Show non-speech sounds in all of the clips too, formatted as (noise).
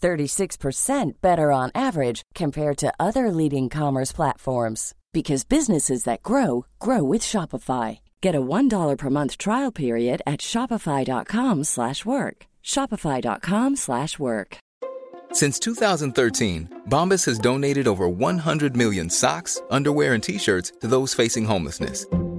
36% better on average compared to other leading commerce platforms because businesses that grow grow with Shopify. Get a $1 per month trial period at shopify.com/work. shopify.com/work. Since 2013, Bombas has donated over 100 million socks, underwear, and t-shirts to those facing homelessness.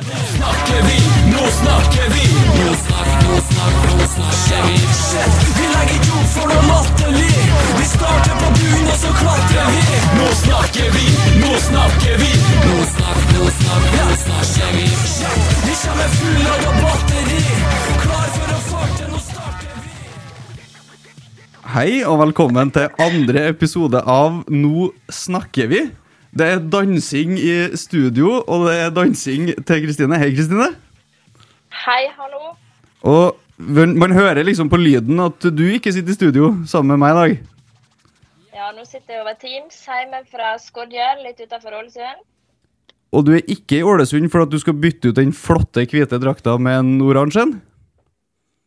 Snakker vi, nå snakker vi. Nå snakk, nå nå snakker vi. Vi legger jord for noe latterlig. Vi starter på bunnen, og så klatrer vi. Nå snakker vi, nå snakker vi. Nå snakk, nå nå snakker vi. Vi kommer fullaga batteri. Klar for å farte, nå starter vi. Hei og velkommen til andre episode av Nå snakker vi. Det er dansing i studio, og det er dansing til Kristine. Hei, Kristine. Hei, hallo. Og man hører liksom på lyden at du ikke sitter i studio sammen med meg i dag. Ja, nå sitter jeg over Teams hjemme fra Skodjer, litt utenfor Ålesund. Og du er ikke i Ålesund for at du skal bytte ut den flotte hvite drakta med en oransje en?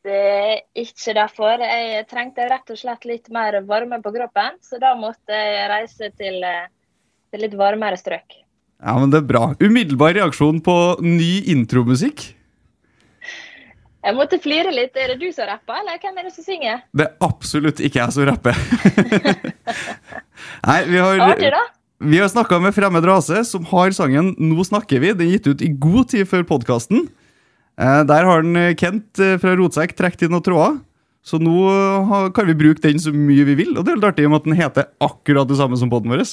Det er ikke derfor. Jeg trengte rett og slett litt mer varme på kroppen, så da måtte jeg reise til, eh, til litt varmere strøk. Ja, men det er bra. Umiddelbar reaksjon på ny intromusikk. Jeg måtte flire litt. Er det du som rapper, eller hvem er det som synger? Det er absolutt ikke jeg som rapper. (laughs) Nei, vi har, Artig, da. vi har snakka med Fremmed Rase, som har sangen 'Nå snakker vi'. Den er gitt ut i god tid før podkasten. Der har den eh, Kent eh, fra Rotsekk trukket inn noen tråder. Så nå eh, kan vi bruke den så mye vi vil, og det er litt artig i og med at den heter akkurat det samme som podden vår.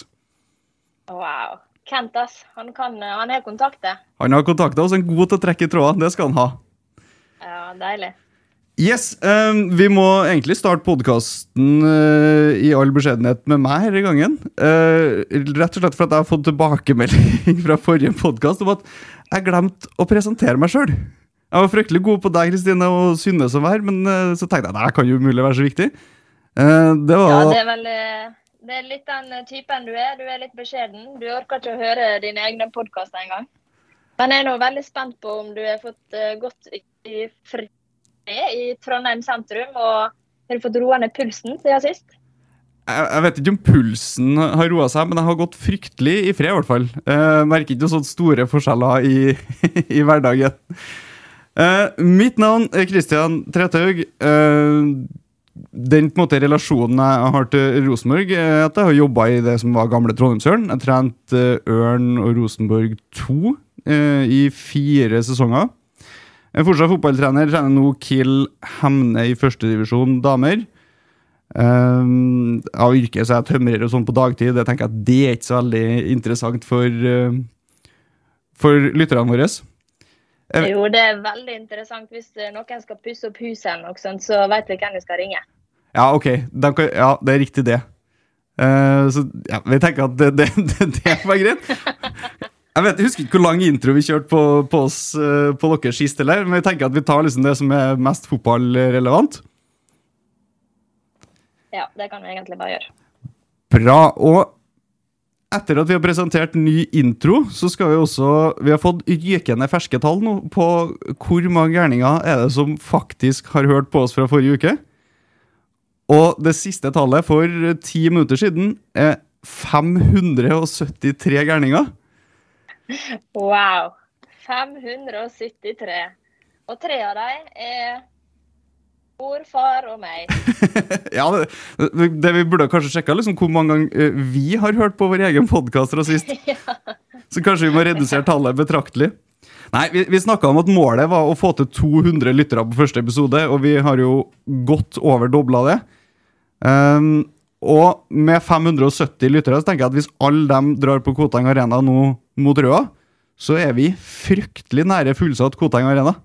Wow. Kent, ass. Han, kan, han har kontakter. Han har kontakta oss, en god til å trekke i trådene. Det skal han ha. Ja, deilig. Yes, um, Vi må egentlig starte podkasten i all beskjedenhet med meg i gangen. Uh, rett og slett for at jeg har fått tilbakemelding (laughs) fra forrige podkast om at jeg glemte å presentere meg sjøl. Jeg var fryktelig god på deg, Kristine, og Synne som var men uh, så tenkte jeg at det kan jo umulig være så viktig. Eh, det var Ja, det er vel eh, det er litt den eh, typen du er. Du er litt beskjeden. Du orker ikke å høre dine egne podkaster engang. Men jeg er nå veldig spent på om du har fått eh, gått i fred i Trondheim sentrum, og har du fått roa ned pulsen siden sist? jeg, jeg vet ikke om pulsen har roa seg, men jeg har gått fryktelig i fred, i hvert fall. Jeg merker ikke sånne store forskjeller i, (laughs) i hverdagen. Eh, mitt navn er Christian Trethaug. Eh, den på en måte relasjonen jeg har til Rosenborg, er at jeg har jobba i det som var gamle Trondheimsørn. Jeg trente eh, Ørn og Rosenborg 2 eh, i fire sesonger. Jeg er fortsatt fotballtrener, trener nå Kiel Hemne i førstedivisjon damer. Um, av yrke så er jeg tømrer og sånn på dagtid. Det tenker at det er ikke så veldig interessant for, uh, for lytterne våre. Jo, det er veldig interessant. Hvis eh, noen skal pusse opp huset eller noe sånt, så vet vi hvem vi skal ringe. Ja, ok. Ja, det er riktig, det. Uh, så ja, vi tenker at det, det, (laughs) det, det var greit. Jeg vet, jeg husker ikke hvor lang intro vi kjørte på, på oss uh, på dere sist, eller, men vi tenker at vi tar liksom det som er mest fotballrelevant. Ja, det kan vi egentlig bare gjøre. Bra. Og etter at vi har presentert ny intro, så skal vi også Vi har fått rykende ferske tall nå på hvor mange gærninger er det som faktisk har hørt på oss fra forrige uke. Og det siste tallet for ti minutter siden er 573 gærninger. Wow. 573. Og tre av dem er mor, far og meg. (laughs) ja, det, det vi burde kanskje sjekka, liksom, hvor mange ganger eh, vi har hørt på vår egen podkast fra sist. (laughs) Så kanskje vi må redusere tallet betraktelig. Nei, Vi, vi snakka om at målet var å få til 200 lyttere på første episode, og vi har jo godt over dobla det. Um, og med 570 lyttere så tenker jeg at hvis alle dem drar på Koteng Arena nå mot Røa, så er vi fryktelig nære fullsatt Koteng Arena.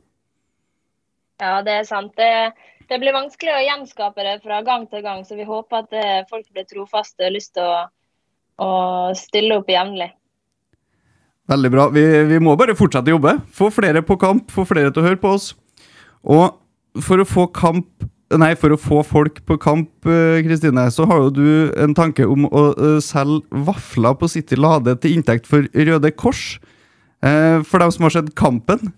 Ja, det er sant. Det, det blir vanskelig å gjenskape det fra gang til gang, så vi håper at eh, folk blir trofaste og lyst til å, å stille opp jevnlig. Veldig bra. Vi, vi, må bare fortsette å jobbe. Få flere på kamp, få flere til å høre på oss. Og for å få kamp Nei, for å få folk på kamp, eh, Kristine, så har jo du en tanke om å uh, selge vafler på City Lade til inntekt for Røde Kors. For dem som har sett Kampen.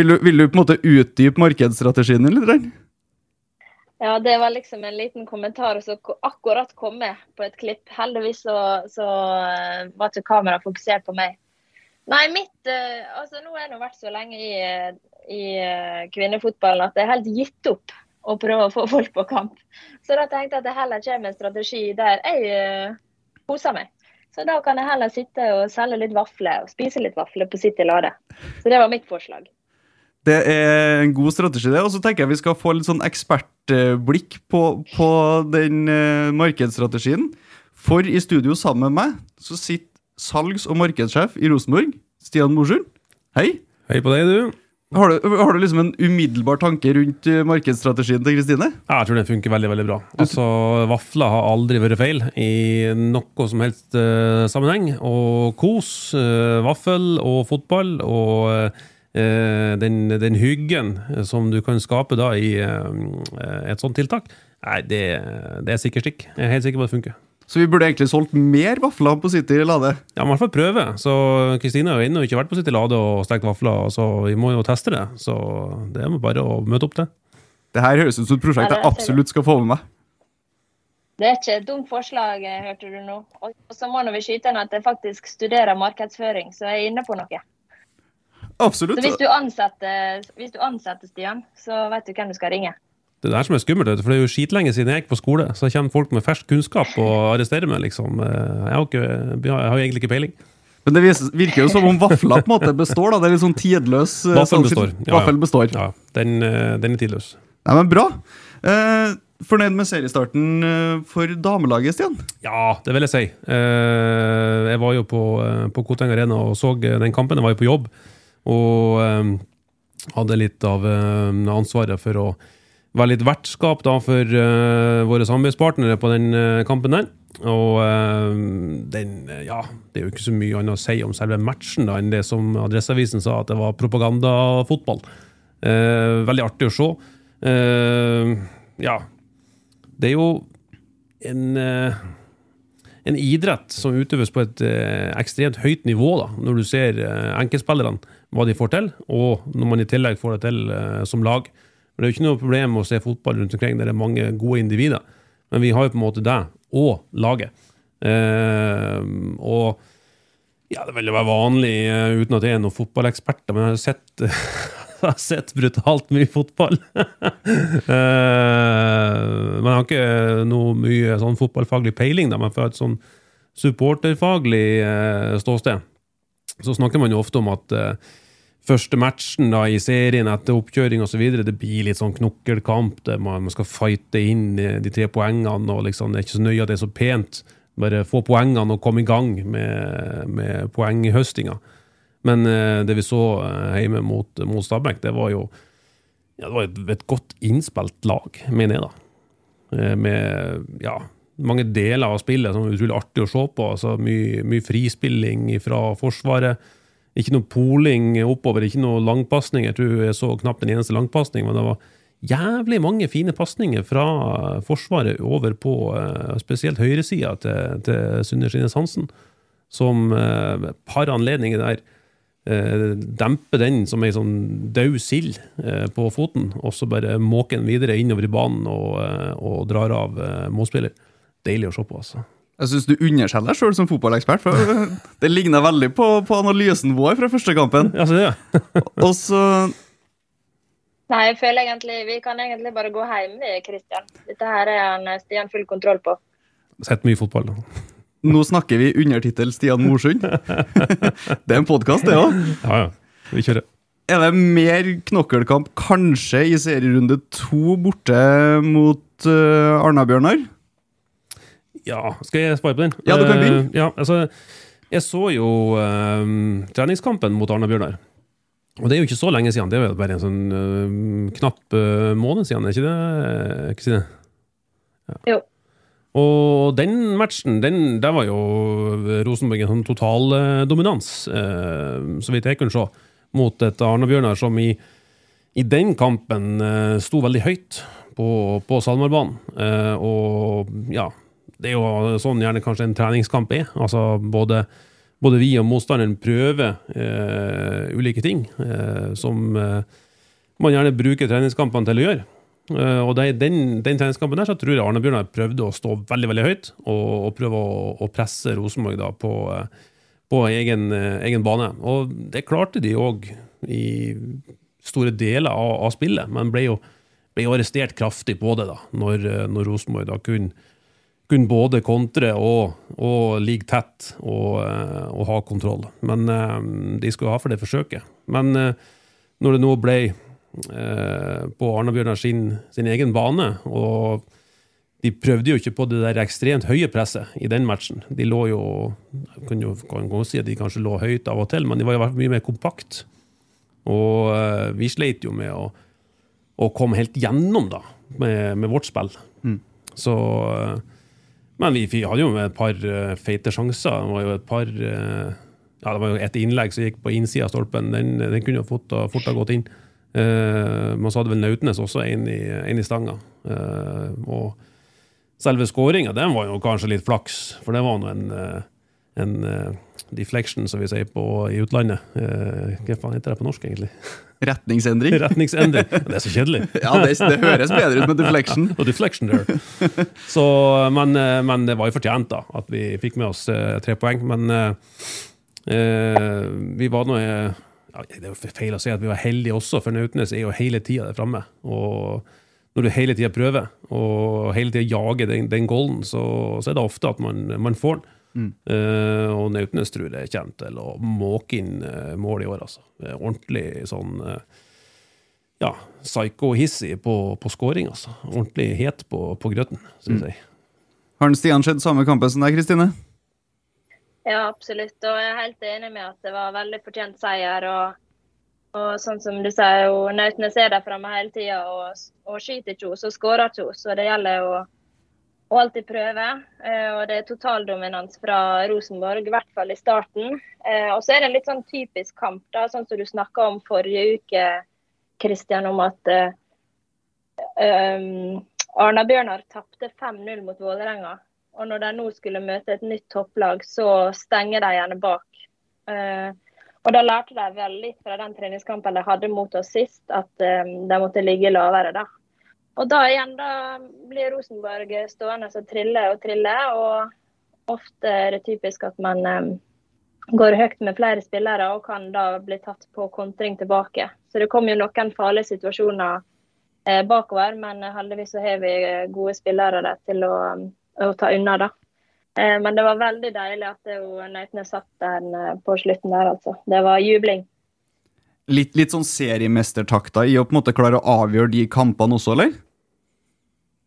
Vil du, vil du, på en måte utdype markedsstrategien din litt? Ja, det var liksom en liten kommentar som akkurat kom med på et klipp. Heldigvis så, så var ikke kameraet fokusert på meg. Nei, mitt Altså, nå har jeg vært så lenge i, i kvinnefotballen at det er helt gitt opp å prøve å få folk på kamp. Så da tenkte jeg at det heller kommer en strategi der jeg koser meg. Så da kan jeg heller sitte og selge litt vafler og spise litt vafler på City Lade. Så det var mitt forslag. Det er en god strategi, det. Og så tenker jeg vi skal få litt sånn ekspertblikk på, på den uh, markedsstrategien. For i studio sammen med meg så sitter salgs- og markedssjef i Rosenborg, Stian Morsund. Hei. Hei på deg, du. Har du, har du, liksom en umiddelbar tanke rundt eh, markedsstrategien til Kristine? Ja, jeg tror den funker veldig veldig bra. Altså, Vafler har aldri vært feil i noe som helst uh, sammenheng. Og kos, uh, vaffel og fotball og uh, den, den, hyggen som du kan skape da i et sånt tiltak, nei, det, det er sikkert stikk. Jeg er helt sikker på at det funker. Så vi burde egentlig solgt mer vafler på City Lade? Ja, i hvert fall prøve. Så Kristine har jo ennå ikke vært på City Lade og stekt vafler, så vi må jo teste det. Så det er bare å møte opp til. Det her høres ut som et prosjekt jeg absolutt skal få med meg. Det er ikke et dumt forslag, hørte du nå. Og så må vi skyte inn at jeg faktisk studerer markedsføring, så jeg er inne på noe. Absolutt. Så hvis du ansetter, hvis du ansetter Stian, så vet du hvem du skal ringe. Det er det som er skummelt, for det er jo skitlenge siden jeg gikk på skole. Så kommer folk med fersk kunnskap og arresterer meg, liksom. Jeg har, ikke, jeg har egentlig ikke peiling. Men det virker jo som om vafla på en måte består. da, Det er litt sånn tidløs eh, Vaffel består. Ja, ja. består. Ja, den, eh, den, er tidløs. Ja, men Bra. Eh, fornøyd med seriestarten eh, for damelaget, Stian? Ja, det vil jeg si. Eh, jeg var jo på, på Koteng Arena og så den kampen. Jeg var jo på jobb og eh, hadde litt av ansvaret for å være litt vertskap da for uh, våre samarbeidspartnere på den kampen der. Og den Ja, det er jo ikke så mye annet å si om selve matchen da enn det som Adresseavisen sa, at det var propagandafotball. veldig artig å se. ja. Det er jo en en idrett som utøves på et ekstremt høyt nivå, da, når du ser enkeltspillerne, hva de får til, og når man i tillegg får det til som lag. Men Det er jo ikke noe problem å se fotball rundt omkring der det er mange gode individer, men vi har jo på en måte deg og laget. Eh, og ja, det vil jo være vanlig, uh, uten at jeg er noen fotballeksperter, men jeg har sett, (laughs) jeg har sett brutalt mye fotball. uh, (laughs) men jeg har ikke noe mye sånn fotballfaglig peiling, da, men fra et sånn supporterfaglig ståsted så snakker man jo ofte om at første matchen da i serien etter oppkjøring osv. Det blir litt sånn knokkelkamp der man, skal fighte inn de tre poengene. og liksom, Det er ikke så nøye at det er så pent. Bare få poengene og komme i gang med, med poenghøstinga. Men uh, det vi så eh, hjemme mot, mot Stabæk, det var jo ja, det var et, et godt innspilt lag, mener jeg. da. Eh, med ja, mange deler av spillet som er utrolig artig å se på. altså Mye, mye frispilling fra Forsvaret ikke noe poling oppover, ikke noe langpasning. Jeg tror jeg så knapt en eneste langpasning, men det var jævlig mange fine pasninger fra Forsvaret over på eh, spesielt høyresida til, til Sunne Skinnes Hansen, som eh, par anledninger der dempe demper den som ei sånn død sild eh, på foten, og så bare måker den videre innover i banen og, eh, og drar av eh, motspiller. Deilig å se på, altså. Jeg syns du underselger deg sjøl som fotballekspert. for (laughs) Det ligner veldig på, på analysen vår fra første kampen. Ja, så det, ja. (laughs) Og så Nei, jeg føler egentlig vi kan egentlig bare gå hjem, vi, Kristian. Dette her er han Stian full kontroll på. Sett mye fotball. da. Nå snakker vi undertittel Stian Morsund. (laughs) Det er en podkast, det òg. Ja, ja. Vi kjører. Er det mer knokkelkamp kanskje i serierunde to borte mot uh, Arna-Bjørnar? Ja, skal jeg svare på den? Ja, du kan begynne. Uh, ja, altså, jeg så jo uh, treningskampen mot Arna-Bjørnar. Og det er jo ikke så lenge siden. Det er jo bare en sånn uh, knapp eh, måned siden, er ikke det, Kristine? Jo. Og den matchen, den, der var jo Rosenborg en sånn totaldominans, eh, så vidt jeg kunne se, mot et Arna-Bjørnar som i, i den kampen eh, sto veldig høyt på, på Salmarbanen. Eh, og ja, det er jo sånn gjerne kanskje en treningskamp er. Altså både, både vi og motstanderen prøver eh, ulike ting eh, som eh, man gjerne bruker treningskampene til å gjøre. Eh, og det, den, den treningskampen der så tror jeg Arne Bjørnar prøvde å stå veldig veldig høyt og, og prøve å, å presse Rosenborg på, eh, på egen, eh, egen bane. Og det klarte de òg i store deler av, av spillet, men ble jo, ble jo arrestert kraftig på det da, når, eh, når Rosenborg da kunne kunne både kontre og, og ligge tett og, eh, og, ha kontroll. Men eh, de skulle ha for det forsøket. Men eh, når det nå ble på Arna-Bjørnar sin, sin, egen bane, og de prøvde jo ikke på det der ekstremt høye presset i den matchen. De lå jo Kan jo kan si at de kanskje lå høyt av og til, men de var jo mye mer kompakt. Og vi sleit jo med å, å komme helt gjennom da, med, med vårt spill. Mm. Så men vi hadde jo et par uh, feite sjanser. Det var jo et par uh, ja, det var jo et innlegg som gikk på innsida av stolpen. Den, den kunne jo fort, fort ha gått inn. Uh, men så hadde vel Nautnes også en i, en i stanga. og selve skåringa, den var jo kanskje litt flaks, for det var nå en, en deflection, som vi sier på, i utlandet. hva faen heter det på norsk, egentlig? (laughs) Retningsendring. Retningsendring. Det er så kjedelig. (laughs) ja, det, det, høres bedre ut med deflection. (laughs) og deflection der. Så, men, men, det var jo fortjent, da, at vi fikk med oss eh, tre poeng. Men eh, vi var nå ja, Det er jo feil å si at vi var heldige også, for Nautnes er jo hele tida der framme. Og når du hele tida prøver, og hele tida jager den, den goalen, så, så, er det ofte at man, man får den. Mm. Uh, og Nautnes tror jeg kommer til å måke inn uh, mål i år, altså. Ordentlig sånn uh, ja, psycho-hissig på, på scoring, altså. Ordentlig het på, på grøten, syns mm. jeg. Har Stian sett samme kampen som deg, Kristine? Ja, absolutt. Og jeg er helt enig med at det var veldig fortjent seier. Og, og sånn som du sier, Nautnes er der framme hele tida og, og skyter ikke, så skårer ikke. Så det gjelder jo og alltid prøve. Eh, og det er totaldominans fra Rosenborg, i hvert fall i starten. Eh, og så er det en litt sånn typisk kamp, da, sånn som du snakka om forrige uke, Kristian, om at um, Arna-Bjørnar tapte 5-0 mot Vålerenga. Og når de nå skulle møte et nytt topplag, så stenger de gjerne bak. Uh, og da lærte de vel litt fra den treningskampen de hadde mot oss sist, at um, de måtte ligge lavere da. Og da igjen da blir Rosenborg stående og trille og trille. Og ofte er det typisk at man um, går høyt med flere spillere og kan da bli tatt på kontring tilbake. Så det kom jo noen farlige situasjoner eh, bakover, men heldigvis så har vi gode spillere der til å, å ta unna, da. Eh, men det var veldig deilig at Nautnes satt der eh, på slutten der, altså. Det var jubling litt, litt sånn seriemestertakta i å på en måte klare å avgjøre de kampene også, eller?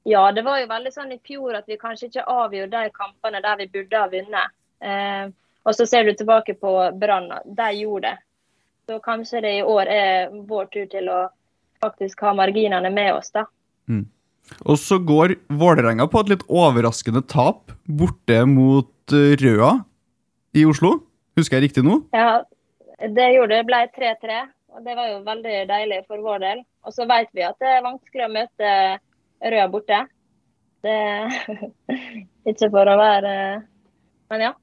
Ja, det var jo veldig sånn i fjor at vi kanskje ikke avgjorde de kampene der vi burde ha vunnet. Eh, og så ser du tilbake på Brann, de gjorde det. Så kanskje det i år er vår tur til å faktisk ha marginene med oss, da. Mm. Og så går Vålerenga på et litt overraskende tap borte mot eh, Røa i Oslo. Husker jeg riktig nå? Ja, det gjorde det. ble 3-3. Og det var jo veldig deilig for vår del. Og så vet vi at det er vanskelig å møte Røa borte. Det (laughs) Ikke for å være Men ja.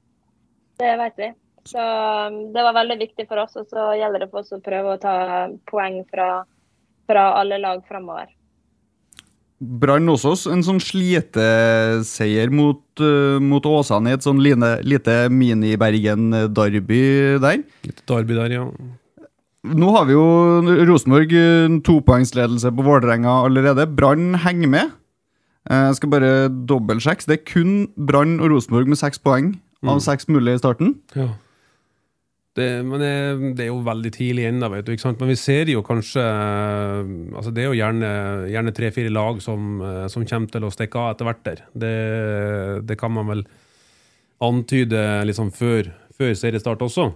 Det vet vi. Så um, det var veldig viktig for oss. Og så gjelder det for oss å prøve å ta poeng fra, fra alle lag framover. Brann også en sånn sliteseier mot, uh, mot Åsane i et sånn line, lite mini-Bergen-derby der. Litt Darby der, ja. Nå har vi jo Rosenborg uh, topoengsledelse på Vålerenga allerede. Brann henger med. Eh, Jeg skal bare dobbeltsjekke. Det er kun Brann og Rosenborg med seks poeng av Mm. seks mulige i starten. Ja. Det, men det, det er jo veldig tidlig ennå, vet du. ikke sant? Men vi ser jo kanskje eh, altså Det er jo gjerne, gjerne tre-fire lag som, eh, som kommer til å stikke av etter hvert der. Det, det kan man vel antyde liksom før, før seriestart også.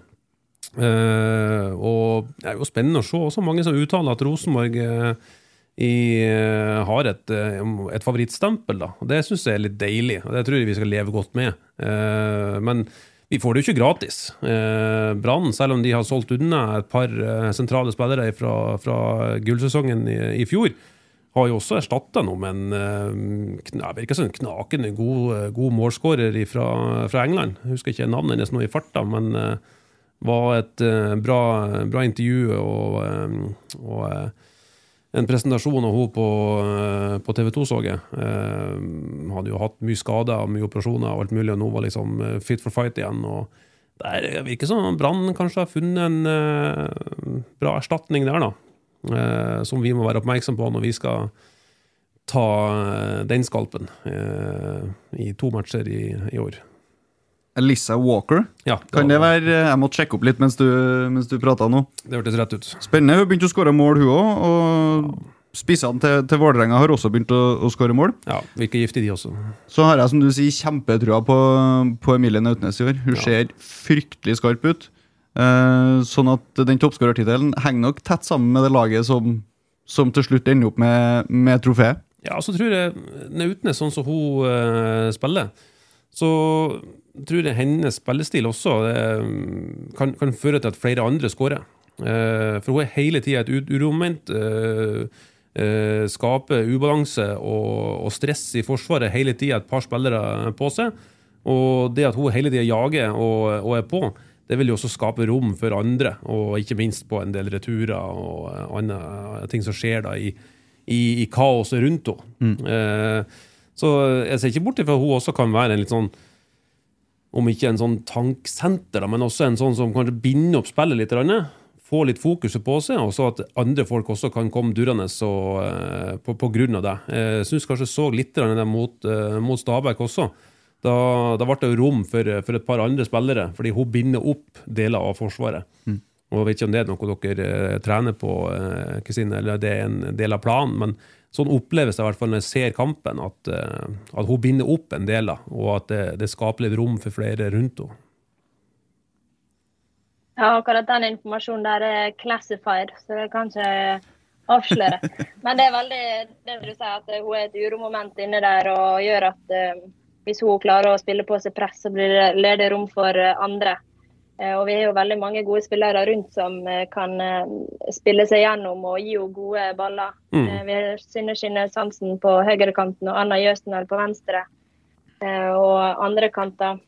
Eh, og det er jo spennende å se også mange som uttaler at Rosenborg uh, i, uh, har et, et favorittstempel. da. Og Det syns jeg er litt deilig, og det tror jeg vi skal leve godt med. Men vi får det jo ikke gratis. Eh, Brann, selv om de har solgt unna et par sentrale spillere fra, fra gullsesongen i, i fjor, har jo også erstatta noe med en eh, virker som en knakende god, god målskårer fra, fra England. Jeg husker ikke navnet hennes nå i farta, men eh, var et eh, bra, bra intervju og, eh, og eh, en presentasjon av henne på, på TV 2, så jeg. Hadde jo hatt mye skader mye operasjoner og alt mulig, og nå var liksom fit for fight igjen. og det virker som Brann kanskje har funnet en bra erstatning der, da. som vi må være oppmerksom på når vi skal ta den skalpen i to matcher i, i år. Elissa Walker. Ja, Kan det være Jeg måtte sjekke opp litt mens du, mens du prata nå. Det hørtes rett ut. Spennende. Hun begynte å skåre mål, hun òg. Og spissene til, til Vålerenga har også begynt å, å skåre mål. Ja, Virker giftig, de også. Så har jeg som du sier, kjempetrua på, på Emilie Nautnes i år. Hun Ja. ser fryktelig skarp ut. Eh, sånn at den toppskårertittelen henger nok tett sammen med det laget som, som til slutt ender opp med, med trofeet. Ja, så tror jeg Nautnes, sånn som hun uh, spiller, så tror jeg hennes spillestil også eh, kan, kan føre til at flere andre skårer. Eh, for hun er hele tida et uromoment. Eh, skaper ubalanse og, og stress i forsvaret hele tida, et par spillere på seg. Og det at hun hele tida jager og, og er på, det vil jo også skape rom for andre, og ikke minst på en del returer og andre ting som skjer da i, i, i kaoset rundt henne. Eh, så jeg ser ikke bort ifra at hun også kan være en litt sånn om ikke en sånn tanksenter, da, men også en sånn som kanskje binder opp spillet litt. grann, Få litt fokuset på seg, og så at andre folk også kan komme durende så, eh, på, på grunn av det. Jeg syns kanskje så litt det mot, uh, mot Stabæk også. Da, da ble det rom for, for et par andre spillere, fordi hun binder opp deler av Forsvaret. Og Jeg vet ikke om det er noe dere eh, trener på, Kristine, eller det er en del av planen, men sånn oppleves det i hvert fall når jeg ser kampen, at, eh, at hun binder opp en del, og at det, det skaper litt rom for flere rundt henne. Ja, akkurat den informasjonen der er classified, så det kan ikke avsløre. (laughs) Men det er veldig det vil du si at hun er et uromoment inne der og gjør at eh, hvis hun klarer å spille på seg press, så blir det ledig rom for eh, andre. Eh, og vi har jo veldig mange gode spillere rundt som eh, kan eh, spille seg gjennom og gi henne gode baller. Mm. Vi har Synne Skinne Sansen på høyrekanten og Anna Jøsendal på venstre. Og andre kanter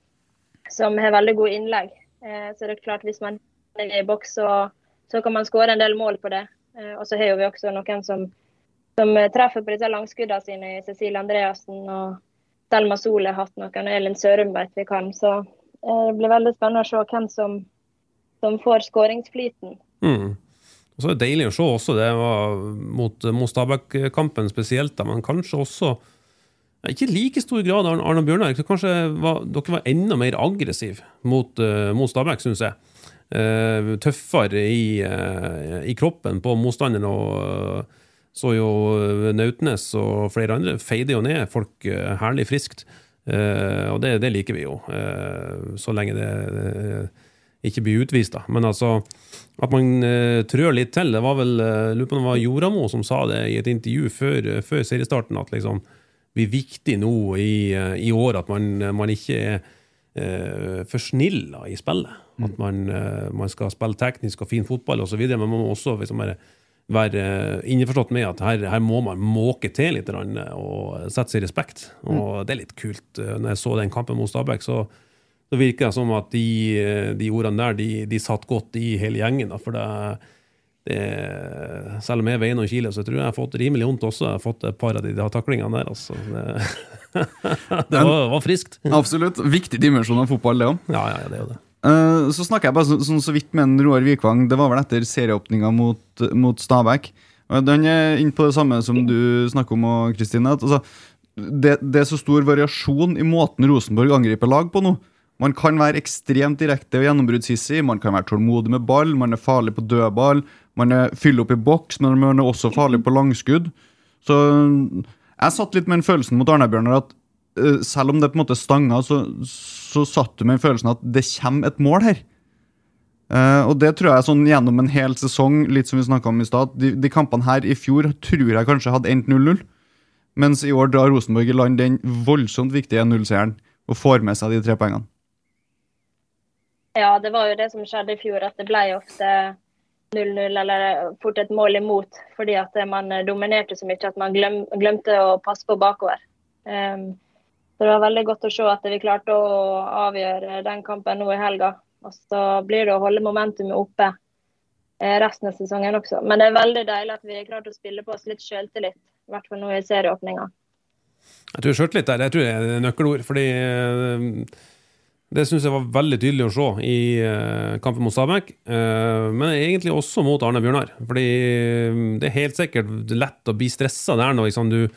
som har veldig gode innlegg. Så det er klart hvis man er i boks, så, så kan man skåre en del mål på det. Og så har vi også noen som, som treffer på disse langskuddene sine. Cecilie Andreassen og Selma Sol har hatt noen. og Elin Sørum vet vi kan. Så det blir veldig spennende å se hvem som, som får skåringsflyten. Mm. Og så er det deilig å se også, det var mot, mot Stabæk-kampen spesielt, da, men kanskje også ikke i like stor grad Arne, Bjørnar. Kanskje var, dere var enda mer aggressiv mot, uh, mot Stabæk, syns jeg. Uh, tøffere i, uh, i kroppen på motstanderen. og eh, så jo Nautnes og flere andre feide jo ned folk eh, herlig friskt. Eh, og det, det liker vi jo, eh, så lenge det eh, ikke blir utvist. da. Men altså, at man trør litt til. Det var vel lurer på om det var Joramo som sa det i et intervju før, før seriestarten, at liksom blir viktig nå i, i år at man, man ikke er eh, for snill i spillet. At man, eh, man skal spille teknisk og fin fotball osv., men man må også liksom være, innforstått med at her, her må man måke til litt og sette seg i respekt. Og det er litt kult. Når jeg så den kampen mot Stabæk, så, så virker det som at de, de ordene der de, de satt godt i hele gjengen. Da, for det, det, selv om jeg veier noen kilo, så tror jeg jeg har fått rimelig vondt også. Jeg har fått et par av de, de taklingene der. Altså. Det, (laughs) det var, var friskt. Absolutt. Viktig dimensjon av fotball, det òg. Ja, ja, ja, det er jo det. Eh, så snakker jeg bare så, sånn så vidt med en Roar Vikvang. Det var vel etter serieåpninga mot, mot Stabæk. Han er inne på det samme som du snakker om, Kristine. Altså, det, det er så stor variasjon i måten Rosenborg angriper lag på nå. Man kan være ekstremt direkte og gjennombruddshissig, man kan være tålmodig med ball, man er farlig på dødball, man er fyller opp i boks, men man er også farlig på langskudd. Så jeg satt litt med den følelsen mot Arne-Bjørnar at eh, selv om det på en måte stanga, så, så satt du med følelsen at det kommer et mål her. Uh, og det tror jeg sånn gjennom en hel sesong, litt som vi snakket om i stad, de, de kampene her i fjor tror jeg kanskje hadde endt 0-0. Mens i år drar Rosenborg i land den voldsomt viktige 0-seieren og får med seg de tre poengene. Ja, det var jo det som skjedde i fjor, at det ble ofte 0-0 eller fort et mål imot. Fordi at man dominerte så mye at man glem, glemte å passe på bakover. Um, så det var veldig godt å se at vi klarte å avgjøre den kampen nå i helga. Og så blir det å holde momentumet oppe eh, resten av sesongen også. Men det er veldig deilig at vi har klart å spille på oss litt sjøltillit. I hvert fall nå i serieåpninga. Jeg tror sjøltillit der jeg tror det er nøkkelord. fordi eh, det syns jeg var veldig tydelig å se i eh, kampen mot Stabæk. men egentlig også mot Arne Bjørnar. Fordi det er helt sikkert lett å bli stressa der når liksom, du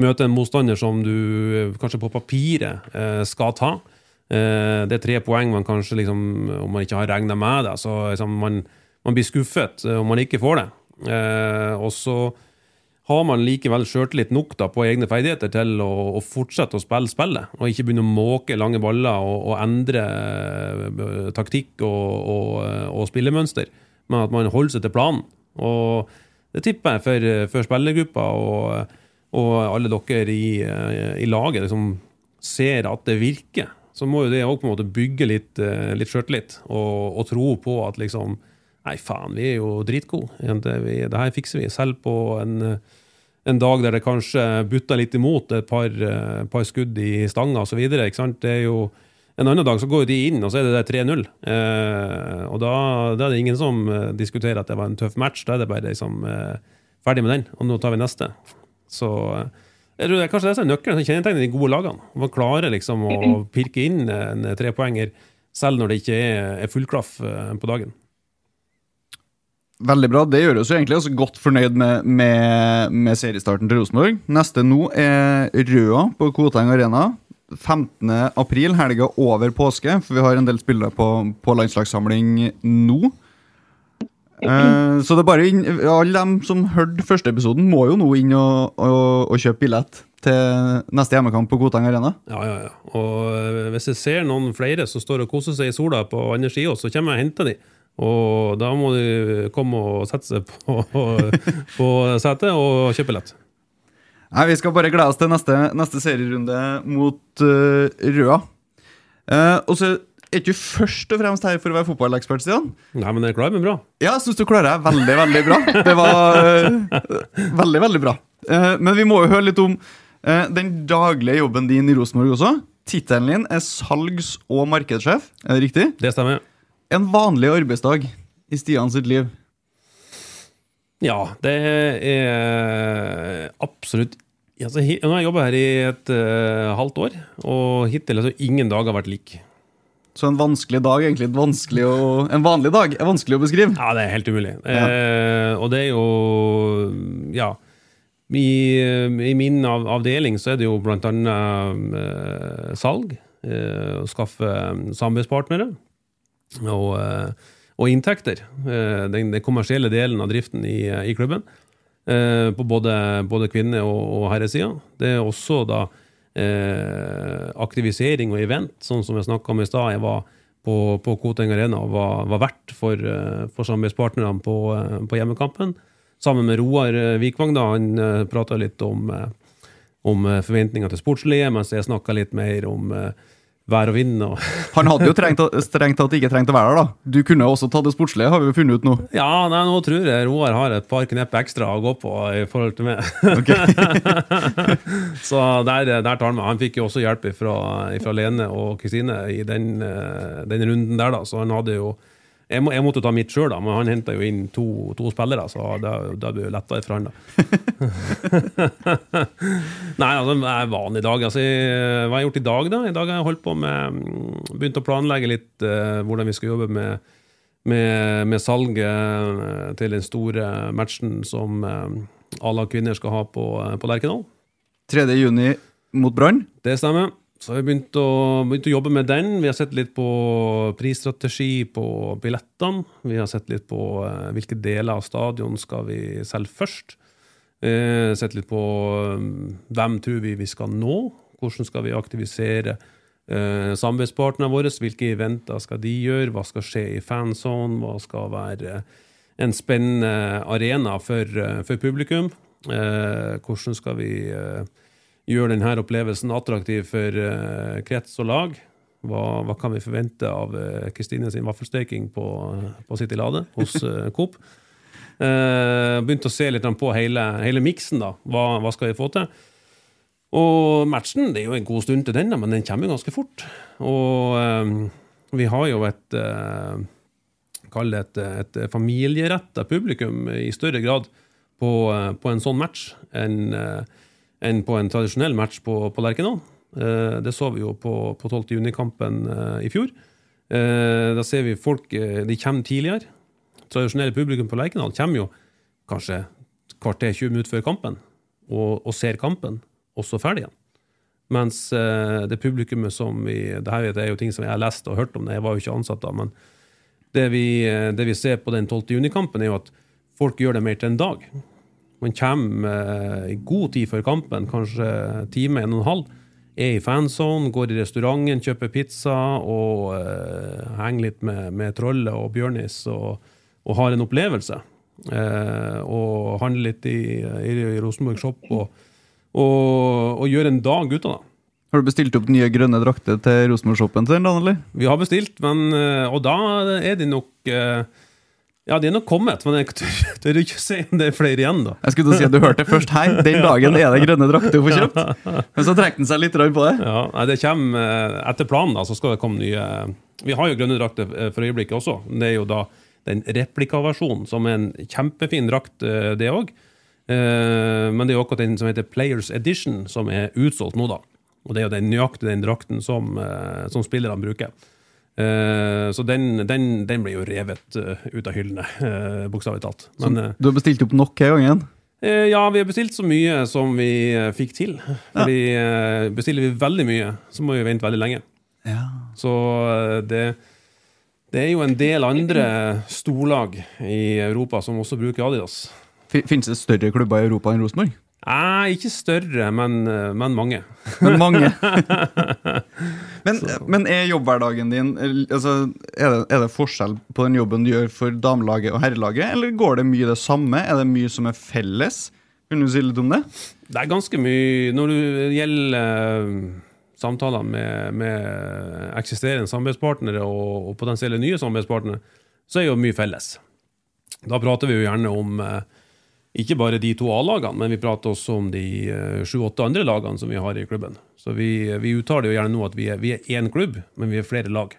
møter en motstander som du eh, kanskje på papiret eh, skal ta. Eh, det er tre poeng man kanskje liksom, om man ikke har regna med det, så liksom, man, man blir skuffet om man ikke får det. Og så har man likevel sjøltillit nok da, på egne ferdigheter til å, å fortsette å spille spillet, og ikke begynne å måke lange baller og, og endre taktikk og, og, og spillemønster, men at man holder seg til planen. Og det tipper jeg for, for spillergruppa og, og alle dere i, eh, i laget liksom ser at det virker. Så må jo det òg bygge litt, eh, litt sjøltillit, og, og tro på at liksom Nei, faen, vi er jo dritgode. Det, her fikser vi. Selv på en, en dag der det kanskje butter litt imot et par, eh, par skudd i stanga osv. Det er en annen dag så går de inn, og så er det der 3-0. Eh, og da, da, er det ingen som diskuterer at det var en tøff match. Da er det bare liksom eh, ferdig med den, og nå tar vi neste. Så eh, jeg tror det er kanskje det som er nøkkelen som kjennetegner de gode lagene. Man klarer liksom å pirke inn en trepoenger selv når det ikke er, full fullklaff eh, på dagen. Veldig bra. Det gjør oss jo egentlig også godt fornøyd med, med, med seriestarten til Rosenborg. Neste nå er Røa på Koteng Arena. 15. april, helga over påske, for vi har en del spillere på, på landslagssamling nå. Eh, så det er bare inn, alle dem som hørte første episoden, må jo nå inn og, og, og kjøpe billett til neste hjemmekamp på Koteng Arena. Ja, ja, ja. Og eh, hvis jeg ser noen flere som står og koser seg i sola på andre sida, så kommer jeg og henter dem. Og da må de komme og sette seg på, (laughs) på setet og kjøpe billett. Nei, Vi skal bare glede oss til neste, neste serierunde mot uh, Røa. Uh, og så er ikke først og fremst her for å være fotballekspert, Stian. Nei, men jeg klarer meg bra. Ja, jeg syns du klarer deg veldig, veldig bra. Det var uh, veldig, veldig bra. men vi må jo høre litt om den daglige jobben din i Rosenborg også. Tittelen din er salgs- og markedssjef, er det riktig? Det stemmer. En vanlig arbeidsdag i Stian sitt liv? Ja, det er absolutt altså, Nå har jeg jobba her i et uh, halvt år, og hittil har altså, ingen dag har vært lik. Så en vanskelig dag, egentlig vanskelig å, en vanlig dag, er vanskelig å beskrive? Ja, det er helt umulig. Ja. Eh, og det er jo Ja. I, i min av, avdeling så er det jo blant annet eh, salg. Eh, å skaffe samarbeidspartnere. Og, eh, og, inntekter. Eh, den, den, kommersielle delen av driften i, i klubben. Eh, på både, både kvinne- og, og herresida. Det er også da eh, aktivisering og event, sånn som jeg snakka om i stad. Jeg var på, på Koteng Arena og var, var vert for, for samarbeidspartnerne på, på hjemmekampen sammen med Roar Vikvang. da, Han prata litt om, om forventninger til sportslige, mens jeg snakka litt mer om uh, vær og vind. Og (laughs) Han hadde jo trengt, strengt tatt ikke trengt å være der, da. Du kunne også tatt det sportslige, har vi jo funnet ut nå. (laughs) ja, nei, nå tror jeg Roar har et par knep ekstra å gå på i forhold til meg. (laughs) Så der, der tar han meg. Han fikk jo også hjelp fra, Lene og Kristine i den, eh, den runden der, da. Så han hadde jo jeg, må, jeg måtte ta mitt sjøl, men han henta jo inn to, to spillere, så da, da blir det lettere for han, da. (laughs) Nei, altså, det er vanlig vanlig dag. Altså, hva har jeg gjort i dag, da? I dag har jeg holdt på med mm, Begynt å planlegge litt uh, hvordan vi skal jobbe med, med, med salget eh, til den store matchen som uh, A-lag kvinner skal ha på, eh, på Lerkendal. 3. juni mot Brann. Det stemmer. Så har vi begynt å, begynt å jobbe med den. Vi har sett litt på prisstrategi på billettene. Vi har sett litt på eh, hvilke deler av stadion skal vi selge først. Eh, sett litt på eh, hvem tror vi vi skal nå. Hvordan skal vi aktivisere eh, samarbeidspartnerne våre? Hvilke eventer skal de gjøre? Hva skal skje i fanzone? Hva skal være en spennende arena for, eh, for publikum? Eh, hvordan skal vi eh, gjøre denne opplevelsen attraktiv for uh, krets og lag? Hva, hva kan vi forvente av eh, Kristine sin vaffelsteking på, på City Lade hos eh, Coop? Begynte å se litt på hele, hele miksen. da. Hva, hva skal vi få til? Og matchen det er jo en god stund til den, men den kommer jo ganske fort. Og um, vi har jo et uh, Kall det et, et familieretta publikum i større grad på, uh, på en sånn match enn eh, enn på en tradisjonell match på, på Lerkendal. Eh, det så vi jo på, på 12. juni-kampen eh, i fjor. Eh, da ser vi folk de kommer tidligere. Tradisjonelle publikum på Lerkendal kommer jo kanskje kvarter 20 minutter før kampen og, og ser kampen, og så ferdig igjen. Mens det publikummet som vi det her er jo ting som jeg har lest og hørt om, det, jeg var jo ikke ansatt da, men det vi, det vi ser på den 12. juni-kampen, er jo at folk gjør det mer til en dag. Man kommer eh, i god tid før kampen, kanskje time, en og en halv, er i fanzone, går i restauranten, kjøper pizza og uh, henger litt med, med Trolle og Bjørnis og, og har en opplevelse. Uh, og handler litt i, i, i Rosenborg Shop og, og, og gjør en dag ut av det. Har du bestilt opp nye grønne drakter til Rosenborg-shoppen sin, eller? Vi har bestilt, men, og da er de nok eh, Ja, de er nok kommet, men jeg (laughs) tør, ikke si om det er flere igjen, da. Jeg skulle si at du hørte det først her. Den dagen er det grønne drakter å få kjøpt. (laughs) Men så trekker den seg litt på det. Ja, det kommer eh, Etter planen da, så skal det komme nye Vi har jo grønne drakter eh, for øyeblikket også. Det er jo da den replikaversjonen, som er en kjempefin drakt, eh, det òg. Men det er jo akkurat den som heter Players Edition, som er utsolgt nå, da. Og det er jo den nøyaktig den drakten som, eh, som spillerne bruker. Eh, Så den, den, den blir jo revet eh, ut av hyllene, eh, bokstavelig talt. Men Du har bestilt opp nok her gangen. igjen Ja, vi har bestilt så mye som vi fikk til. Fordi ja. bestiller vi veldig mye, så må vi vente veldig lenge. Så eh, det, det er jo en del andre storlag i Europa som også bruker Adidas. Finnes det større klubber i Europa enn Rosenborg? Nei, ikke større, men, eh, men mange. Men mange. (laughs) men, men er jobbhverdagen din altså, er, det, er det forskjell på den jobben du gjør for damelaget og herrelaget, eller går det mye det samme? Er det mye som er felles? Kan du si litt om det? Det er ganske mye Når det gjelder eh, samtaler med, med eksisterende samarbeidspartnere og, og potensielle nye samarbeidspartnere, så er jo mye felles. Da prater vi jo gjerne om eh, ikke bare de to A-lagene, men vi prater også om de eh, sju-åtte andre lagene som vi har i klubben. Så vi, vi uttaler jo gjerne nå at vi er, vi er én klubb, men vi er flere lag.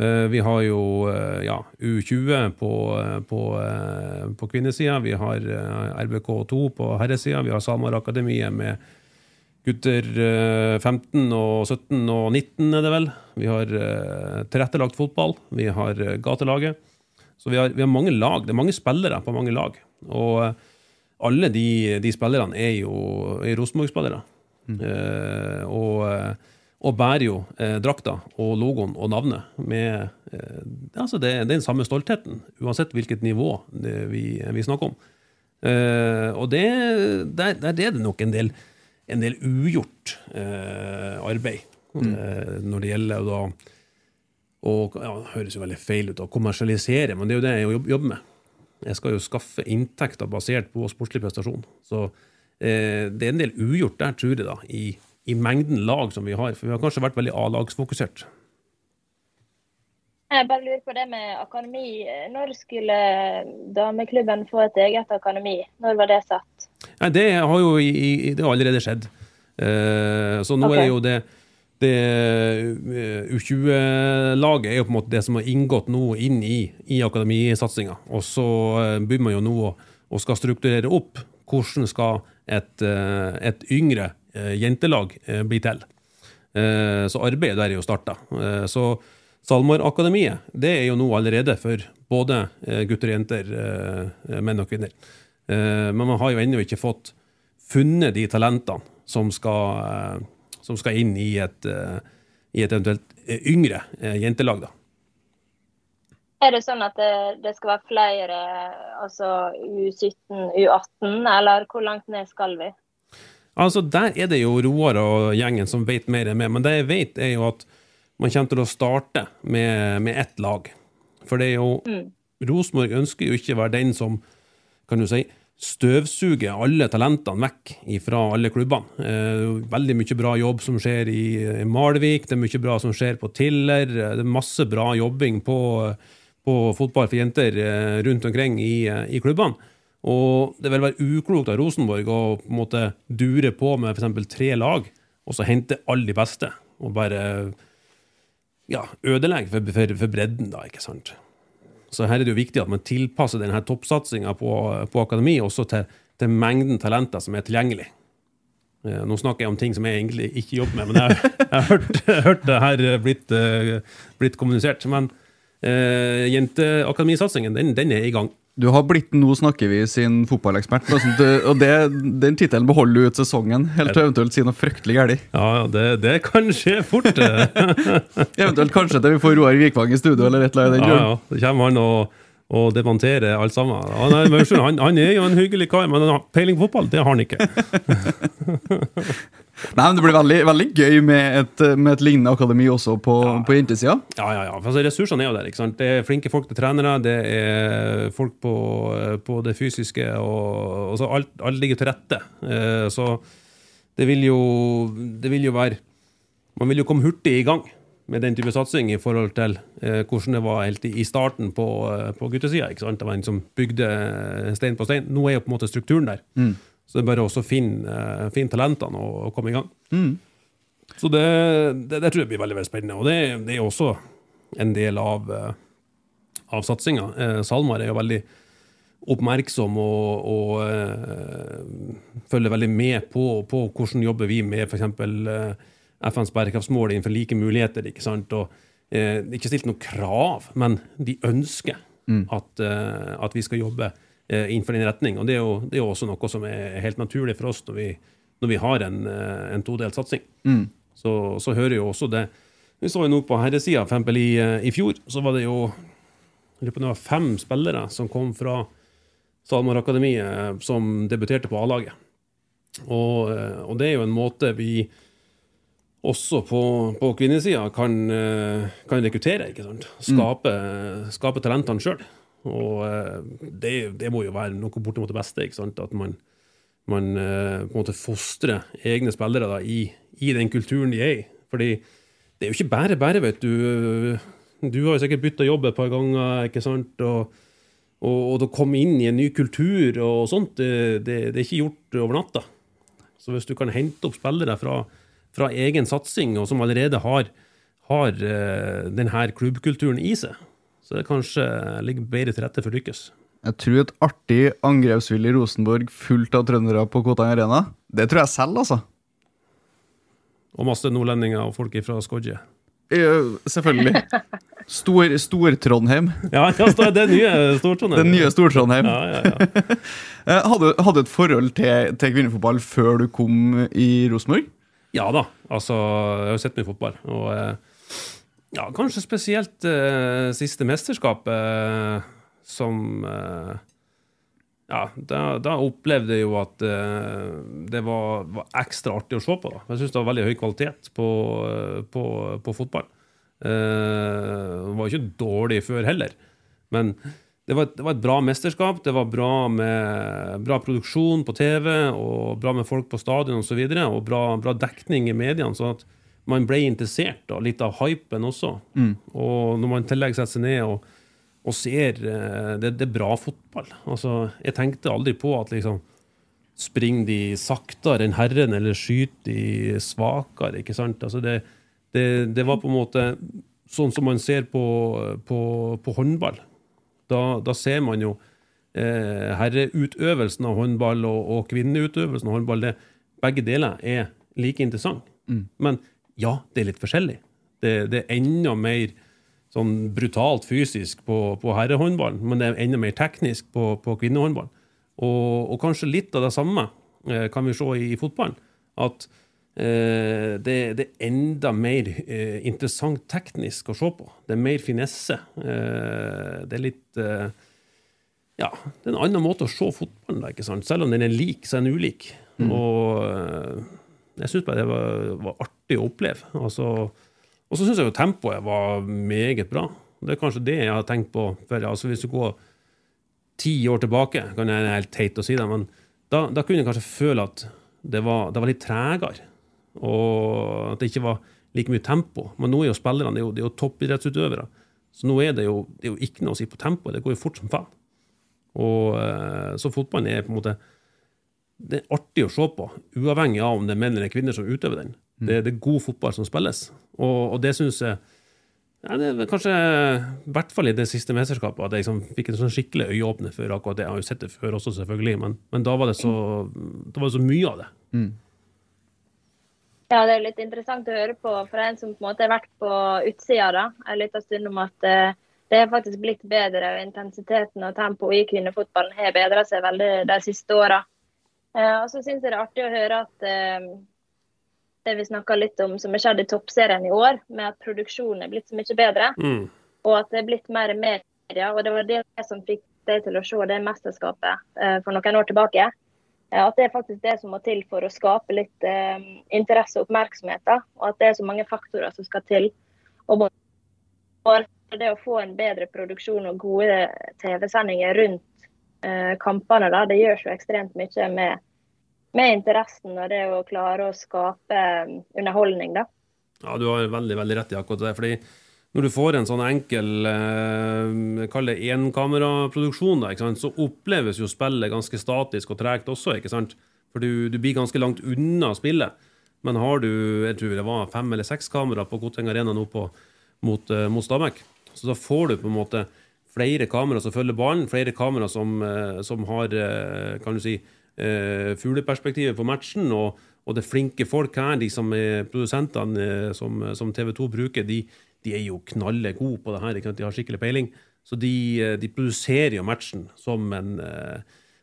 Eh, Vi har jo eh, ja, U20 på, eh, på, eh, på kvinnesida, vi har eh, RBK2 på herresida, vi har SalMar Akademiet med gutter eh, 15 og 17 og 19, er det vel. Vi har eh, tilrettelagt fotball, vi har eh, gatelaget. Så vi har, vi har mange lag, det er mange spillere på mange lag. Og eh, alle de, de spillerne er jo er Rosenborg-spillere. Eh, og, eh, og bærer jo eh, drakta og logoen og navnet med eh, altså det, det er den samme stoltheten, uansett hvilket nivå vi, vi snakker om. Eh, og det, der, der er det nok en del, en del ugjort eh, arbeid eh, når det gjelder da og ja, Det høres jo veldig feil ut å kommersialisere, men det er jo det jeg jobber med. Jeg skal jo skaffe inntekter basert på sportslig prestasjon. Så eh, det er en del ugjort der, tror jeg, da, i, i mengden lag som vi har. For vi har kanskje vært veldig A-lagsfokusert. Jeg bare lurer på det med akademi. Når skulle dameklubben få et eget akademi? Når var det satt? Nei, det har jo i, det har allerede skjedd. Eh, så nå okay. er jo det, det eh, U20-laget er jo på en måte det som har inngått nå inn i, i akademisatsinga. Og så eh, begynner man jo nå å, skal strukturere opp hvordan skal et, eh, et yngre jentelag bli til. Så arbeidet der er jo starta. Så SalMar-akademiet det er jo nå allerede for både gutter og jenter, menn og kvinner. Men man har jo ennå ikke fått funnet de talentene som skal, som skal inn i et, eh, i et eventuelt eh, yngre eh, jentelag. da. Er det sånn at det, det skal være flere, altså U17, U18, eller hvor langt ned skal vi? Altså, Der er det jo Roar og gjengen som vet mer enn meg, men det jeg vet, er jo at man kommer til å starte med, med ett lag. For det er jo Rosenborg ønsker jo ikke å være den som kan du si, støvsuger alle talentene vekk fra alle klubbene. Eh, veldig mye bra jobb som skjer i Malvik, det er mye bra som skjer på Tiller. eh, Det er masse bra jobbing på, på fotball for jenter eh, rundt omkring i, i klubbene. Og det vil være uklokt av Rosenborg å på en måte dure på med f.eks. tre lag, og så hente alle de beste, og bare ja, ødelegge for, for, for bredden, da, ikke sant. Så her er det jo viktig at man tilpasser denne toppsatsinga på, på akademi også til, til mengden talenter som er tilgjengelig. Eh, Nå snakker jeg om ting som jeg egentlig ikke jobber med, men jeg, jeg har hørt, hørt det her blitt, eh, blitt kommunisert. Men eh, jenteakademisatsingen, den, den er i gang. Du har blitt Nå snakker vi sin fotballekspert, og sånt, og det, den tittelen beholder du ut sesongen, helt til eventuelt si noe fryktelig galt. Ja, det, det kan skje fort. (laughs) Eventuelt kanskje til vi får Roar Vikvang i studio, eller et eller annet Ja, ja. Det kommer han og, og demonterer alt sammen. Han er, han, han er jo en hyggelig kar, men peiling på fotball, det har han ikke. (laughs) Nei, men Det blir veldig, veldig gøy med et, med et lignende akademi også på, på jentesida. Ja, ja, ja. Altså, ressursene er jo der. ikke sant? Det er flinke folk til trenere, det er folk på, på det fysiske, og, og så alt, alt ligger til rette. Eh, så det vil, jo, det vil jo være Man vil jo komme hurtig i gang med den type satsing i forhold til eh, hvordan det var helt i, starten på, eh, på guttesida. ikke sant? Det var en som bygde stein på stein. Nå er jo på en måte strukturen der. Så det er bare å finne, eh, finne talentene og, og komme i gang. Så det, det, det tror jeg blir veldig veldig spennende. Og det, det er også en del av, eh, av satsinga. Eh, SalMar er jo veldig oppmerksom og, og eh, følger veldig med på, på hvordan jobber vi med f.eks. Eh, FNs bærekraftsmål innenfor like muligheter. ikke sant? Og, eh, ikke stilt noen krav, men de ønsker at, eh, at vi skal jobbe innenfor den retning. Og det er, jo, det er jo også noe som er helt naturlig for oss når vi, når vi har en, eh, en todelt satsing. Så, så hører jo også det Vi så jo nå på herresida, f.eks. i, eh, i fjor, så var det jo jeg lurer på det var fem spillere som kom fra SalMar Akademiet, eh, som debuterte på A-laget. Og, eh, og det er jo en måte vi også på, på kvinnesida kan, eh, kan rekruttere, ikke sant? Skape, skape talentene sjøl. Og eh, det, det må jo være noe bortimot det beste, ikke sant? At man, man eh, på en måte fostrer egne spillere da, i, i den kulturen de er i. Fordi det er jo ikke bare bare, vet du. Du har jo sikkert bytta jobb et par ganger, ikke sant? Og, og, og å komme inn i en ny kultur og sånt, det, det, det er ikke gjort over natta. Så hvis du kan hente opp spillere fra, fra egen satsing, og som allerede har, har eh, denne klubbkulturen i seg, så det kanskje ligger bedre til rette for å lykkes. Jeg tror et artig angrepsvillig Rosenborg fullt av trøndere på Kotang Arena, det tror jeg selv, altså. Og masse nordlendinger og folk fra Skodje. Selvfølgelig. Stor, Stor-Trondheim. Ja, ja, det nye Stortrondheim. Den nye Stor-Trondheim. Ja, ja, ja. (laughs) Eh, hadde du et forhold til, til kvinnefotball før du kom i Rosenborg? Ja da, altså, jeg har jo sett mye fotball. Og eh, ja, kanskje spesielt uh, siste mesterskap, uh, som uh, Ja, da, da opplevde jeg jo at det var, var ekstra artig å se på. da. Jeg syns det var veldig høy kvalitet på, på, på fotball. Det var ikke dårlig før heller, men det var, et, det var et bra mesterskap. Det var bra med bra produksjon på TV og bra med folk på stadion osv. Og, så videre, og bra, bra dekning i mediene. sånn at man ble interessert da, litt av hypen også. Og når man i tillegg setter seg ned og, og ser eh, det, det er bra fotball. Altså, jeg tenkte aldri på at liksom Springer de saktere enn herren, eller skyter de svakere? ikke sant? Altså det, det, det var på en måte sånn som man ser på, på, på håndball. Da, da ser man jo eh, herreutøvelsen av håndball og, og kvinneutøvelsen av håndball. Det, begge deler er like interessant. Men ja, det er litt forskjellig. Det, det er enda mer sånn brutalt fysisk på, på herrehåndballen, men det er enda mer teknisk på, på kvinnehåndballen. Og, og kanskje litt av det samme eh, kan vi se i, i fotballen. At eh, det, det er enda mer eh, interessant teknisk å se på. Det er mer finesse. Eh, det er litt eh, Ja, det er en annen måte å se fotballen på. Selv om den er lik, så er den ulik. Og eh, jeg syns bare det var, var artig å oppleve. Altså, og så syns jeg jo tempoet var meget bra. Det er kanskje det jeg har tenkt på. For altså, hvis du går ti år tilbake, kan jeg helt teit å si det, men da, da kunne jeg kanskje føle at det var, det var litt tregere. Og at det ikke var like mye tempo. Men nå er jo spillerne det er jo, det er jo toppidrettsutøvere. Så nå er det, jo, det er jo ikke noe å si på tempoet. Det går jo fort som faen. Og eh, Så fotballen er på en måte det er artig å se på, uavhengig av om det er menn eller kvinner som utøver den. Det, det er god fotball som spilles. Og, og det syns jeg ja, det er kanskje, i hvert fall i det siste mesterskapet, at jeg liksom fikk en sånn skikkelig øyeåpner for akkurat det. Jeg har jo sett det før også, selvfølgelig, men, men da, var det så, da var det så mye av det. Ja, det er litt interessant å høre på for en som på en måte har vært på utsida da, en liten stund om at eh, det har faktisk blitt bedre. og Intensiteten og tempoet i kvinnefotballen har bedra seg veldig de siste åra. Eh, og så syns jeg det er artig å høre at eh, det vi snakka litt om som har skjedd i toppserien i år, med at produksjonen er blitt så mye bedre, Mm. og at det er blitt mer media. Og det var det som fikk deg til å se det mesterskapet eh, for noen år tilbake. At det er faktisk det som må til for å skape litt eh, interesse og oppmerksomhet. da, Og at det er så mange faktorer som skal til. Og det å få en bedre produksjon og gode TV-sendinger rundt kampene, da, det gjør så ekstremt mye med, med interessen og det å klare å skape eh, underholdning. da. Ja, du har veldig veldig rett i akkurat det. fordi når du får en sånn enkel eh, kall det enkameraproduksjon, så oppleves jo spillet ganske statisk og tregt også. ikke sant? For du, du blir ganske langt unna spillet. Men har du jeg tror det var fem eller seks kamera på Koteng Arena nå på, mot, eh, mot Stabæk, så da får du på en måte flere kameraer som følger ballen, flere kameraer som, eh, som har eh, kan du si, eh, fugleperspektivet på matchen. og og det er flinke folk her, de som er produsentene som, som TV 2 bruker, de, de er jo knalle gode på det her. Ikke? De har skikkelig peiling. Så de, de produserer jo matchen som en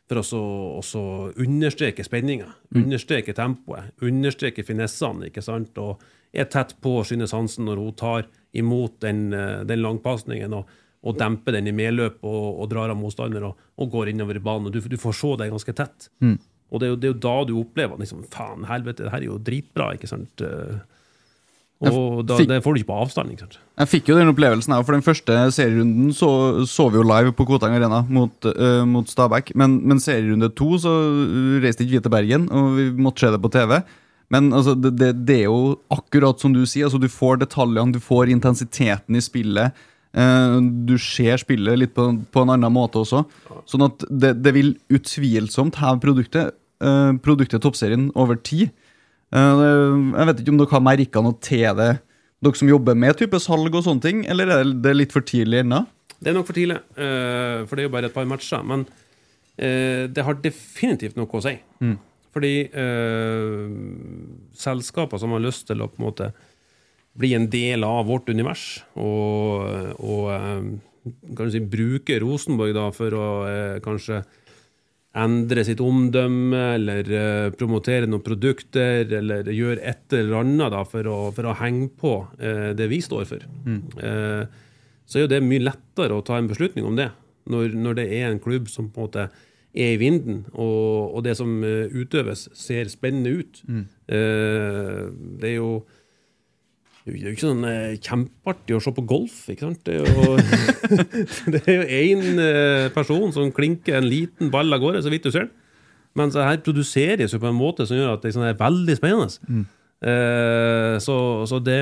For å så- understreke spenninga, understreke tempoet, understreke finessene. ikke sant? Og er tett på Synne Hansen når hun tar imot den, den langpasningen. og og demper den i medløp og, og drar av motstander og, og går innover i banen. og Du, du får se det ganske tett. Og det er, jo, det er jo da du opplever liksom, faen, helvete, det her er jo dritbra. ikke sant? Eh, Og da, fikk- det får du ikke på avstand. ikke sant? Jeg fikk jo den opplevelsen her, for den første serierunden så, så vi jo live på Koteng Arena mot, uh, mot Stabæk. Men, men serierunde to så reiste ikke vi til Bergen, og vi måtte se det på TV. Men altså, det, det, det er jo akkurat som du sier. altså Du får detaljene, du får intensiteten i spillet. Eh, du ser spillet litt på, på en annen måte også. Sånn at det, det vil utvilsomt heve produktet, eh, produktet Toppserien over tid. Eh, jeg vet ikke om dere har merka noe til det, dere som jobber med type salg og sånne ting, eller er det litt for tidlig ennå? Det er nok for tidlig, for det er jo bare et par matcher. Men det har definitivt noe å si. Fordi eh, selskaper som har lyst til å på en måte bli en del av vårt univers, og, og eh, kan du si, bruke Rosenborg da for å eh, kanskje endre sitt omdømme, eller eh, promotere noen produkter, eller gjøre et eller annet da, for, å, for å henge på det vi står for. Mm. så er jo det mye lettere å ta en beslutning om det, når, når det er en klubb som på en måte er i vinden, og, og det som utøves, ser spennende ut. Mm. det er jo Det er jo ikke sånn eh, kjempeartig å se på golf, ikke sant? Det er jo, (laughs) én eh, person som klinker en liten ball av gårde, så vidt du ser den. Mens her produseres jo på en måte som gjør at det er sånn veldig spennende. Eh, så så det,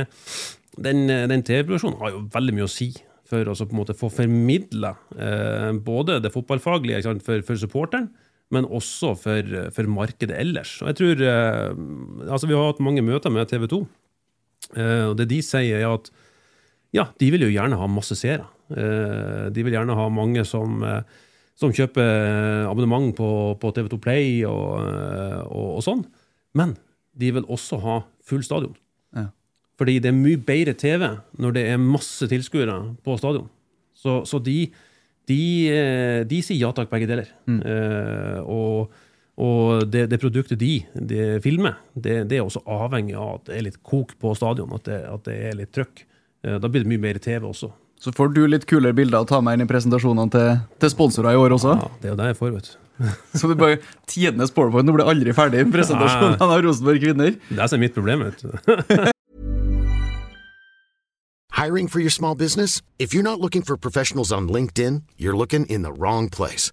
den, den TV-produksjonen har jo veldig mye å si for å på en måte få formidla eh, både det fotballfaglige sant, for, for supporteren, men også for, for markedet ellers. Og jeg tror, eh, altså Vi har hatt mange møter med TV 2. Eh, og det de sier, er at ja, de vil jo gjerne ha masse seere. Eh, de vil gjerne ha mange som, eh, som kjøper abonnement på, på TV2 Play og, og, og sånn. Men de vil også ha full stadion. Ja. Fordi det er mye bedre TV når det er masse tilskuere på stadion. Så, så de, de, de sier ja takk, begge deler. Eh, og og det, det produktet de, de filmer, det, det er også avhengig av at det er litt kok på stadion, at det, at det er litt trøkk. Eh, Da blir det mye mer TV også. Så får du litt kulere bilder å ta med inn i presentasjonene til, til sponsorer i år også. Ja, det er jo det jeg får, vet du. (laughs) Så det er bare tidenes powerpoint, du blir aldri ferdig i presentasjonen av Rosenborg kvinner. Det er som er mitt problem, vet du. (laughs) Hiring for your small business? If you're not looking for professionals on LinkedIn, you're looking in the wrong place.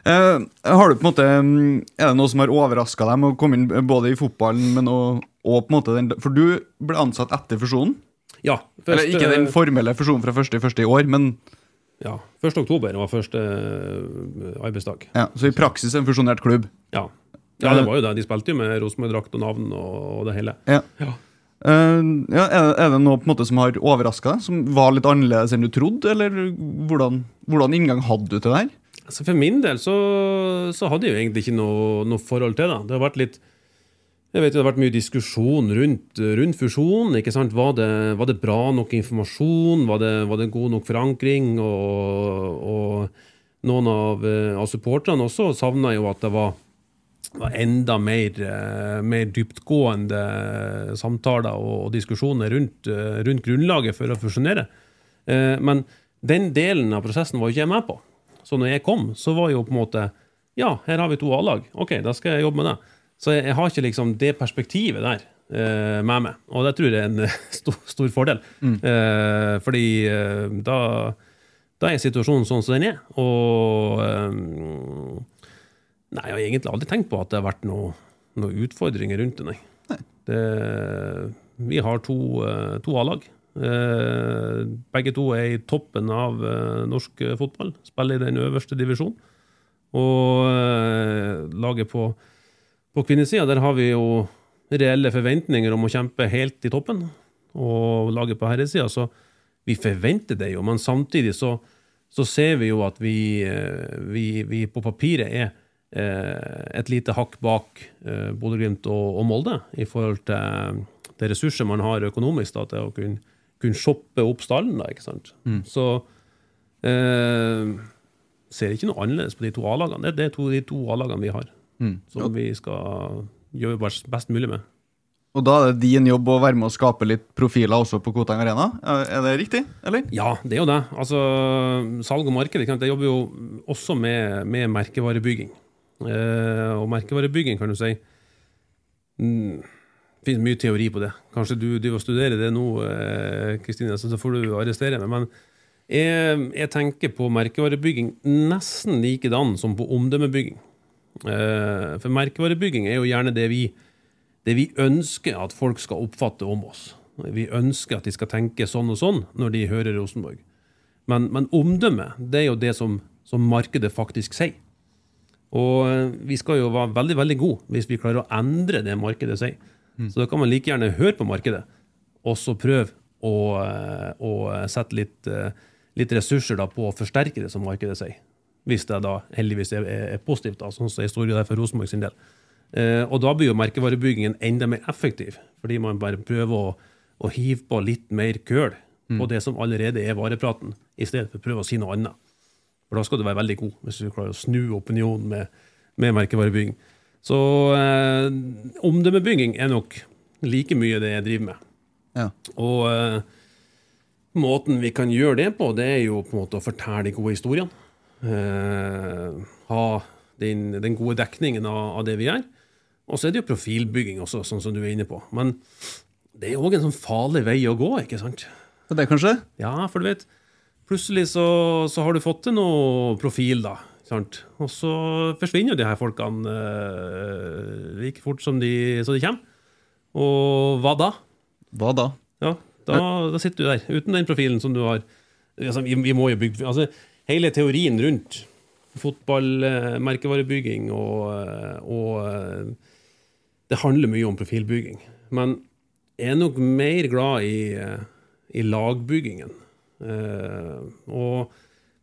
Eh, har du på en måte mm, Er det noe som har overraska deg med å komme inn både i fotballen, men og, og på en måte den For du ble ansatt etter fusjonen? Ja. Eller ikke den eh, formelle fusjonen fra første i første i år, men ja, 1. oktober var første eh, arbeidsdag. ja, så i praksis en fusjonert klubb. Ja. ja, det var jo det. De spilte jo med Rosenborg-drakt og navn og, og det hele. Ja. Ja. Eh, ja, er, det, er det noe på en måte som har overraska deg? Som var litt annerledes enn du trodde? Eller hvordan, hvordan inngang hadde du til det her? Altså For min del så, så hadde jeg jo egentlig ikke noe, noe forhold til det. Det har vært litt jeg vet jo Det har vært mye diskusjon rundt, rundt fusjonen. ikke sant? Var det, var det bra nok informasjon? Var det, var det god nok forankring? Og, og noen av, eh, av supporterne også savna jo at det var, var enda mer, eh, mer dyptgående samtaler og, og diskusjoner rundt, eh, rundt grunnlaget for å fusjonere. Eh, Men den delen av prosessen var jo ikke jeg med på. Så når jeg kom, så var jo på en måte Ja, her har vi to A-lag. Ok, da skal jeg jobbe med det. Så jeg, jeg har ikke liksom det perspektivet der eh, med meg. Og det tror jeg er en eh, (laughs) stor, stor fordel. Eh, fordi eh, da, da er situasjonen sånn som den er. Og eh, Nei, jeg har egentlig aldri tenkt på at det har vært noen noe utfordringer rundt det, nei. Det, vi har to, eh, to A-lag. Eh, begge to er i toppen av eh, norsk fotball. Spiller i den øverste divisjonen. Og laget på, på kvinnesida, der har vi jo reelle forventninger om å kjempe helt i toppen. Og laget på herresida, så vi forventer det jo, men samtidig så, så ser vi jo at vi, vi, vi på papiret er et lite hakk bak eh, Bodø-Glimt og, og Molde i forhold til det ressurser man har økonomisk da, til å kunne, kunne shoppe opp stallen. da, ikke sant? Så eh, ser ikke noe annerledes på de to A-lagene. Det, det er to, de to A-lagene vi har, som vi skal gjøre best, mulig med. Og da er det din jobb å være med å skape litt profiler også på Koteng Arena? Er er det riktig, eller? Ja, det er jo det. Altså, salg og marked. det jobber jo også med, med merkevarebygging. Eh, og merkevarebygging, kan du si mm, Det finnes mye teori på det. Kanskje du driver og studerer det nå, eh, Kristine, så så får du arrestere meg. Men jeg, jeg tenker på merkevarebygging nesten likedan som på omdømmebygging. Eh, for merkevarebygging er jo gjerne det vi, det vi ønsker at folk skal oppfatte om oss. Vi ønsker at de skal tenke sånn og sånn når de hører Rosenborg. Men, men omdømme det er jo det som, som markedet faktisk sier. Og eh, vi skal jo være veldig veldig gode hvis vi klarer å endre det markedet sier. Så da kan man like gjerne høre på markedet, og så prøve å, eh, å sette litt, eh, litt ressurser på å forsterke det som markedet sier. Hvis det da heldigvis er, er, positivt, da, sånn som historien er for Rosenborg sin del. Og da blir jo merkevarebyggingen enda mer effektiv, fordi man bare prøver å, å hive på litt mer køl på det som allerede er varepraten, i stedet for å prøve å si noe annet. For da skal du være veldig god, hvis du klarer å snu opinionen med, med merkevarebygging. Så eh, omdømmebygging er nok like mye det jeg driver med. Ja. Og eh, måten vi kan gjøre det på, det er jo på en måte å fortelle de gode historiene. Eh, ha den, den gode dekningen av, av det vi gjør. Og så er det jo profilbygging også, sånn som du er inne på. Men det er òg en sånn farlig vei å gå, ikke sant? Det kanskje? Ja, for du vet, plutselig så, så har du fått til noe profil, da. Sant? Og så forsvinner jo de her folkene eh, like fort som de, så de kommer. Og hva da? Hva da? Ja, da, da sitter du der, uten den profilen som du har. Altså, vi, vi må jo bygge altså, Hele teorien rundt fotball, eh, merkevarebygging og, og Det handler mye om profilbygging. Men jeg er nok mer glad i, i lagbyggingen. Eh, og,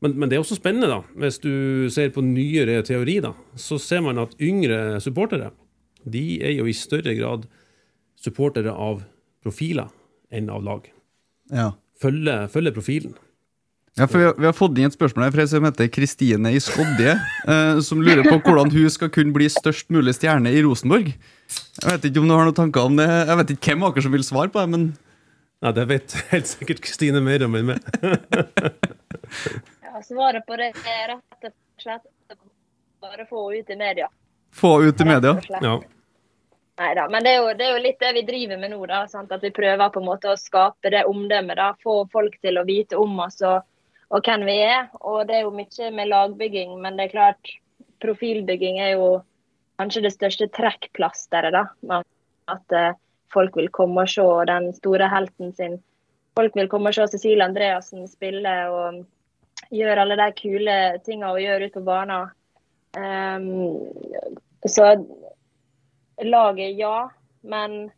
men, men det er også spennende, da. Hvis du ser på nyere teori, da, så ser man at yngre supportere de er jo i større grad supportere av profiler enn av lag. Ja. Følge, følge profilen. Ja, for vi har, vi har fått inn et spørsmål her fra ei som heter Kristine i Skodje, eh, som lurer på hvordan hun skal kunne bli størst mulig stjerne i Rosenborg. Jeg vet ikke om du har noen tanker om det. Jeg vet ikke hvem av dere som vil svare på det, men Ja, det vet (laughs) helt sikkert Kristine mer om enn meg. Ja, svaret på det er rett og slett bare få ut i media. få ut i media. Ja. Nei da, men det er, jo, det er jo litt det vi driver med nå. da, sant? At vi prøver på en måte å skape det omdømmet. da, Få folk til å vite om oss og, og hvem vi er. Og det er jo mye med lagbygging, men det er klart profilbygging er jo kanskje det største trekkplasteret. da, med At eh, folk vil komme og se den store helten sin. Folk vil komme og se Cecilie Andreassen spille og gjøre alle de kule tingene hun gjør ute på banen. Um, så laget, ja. Men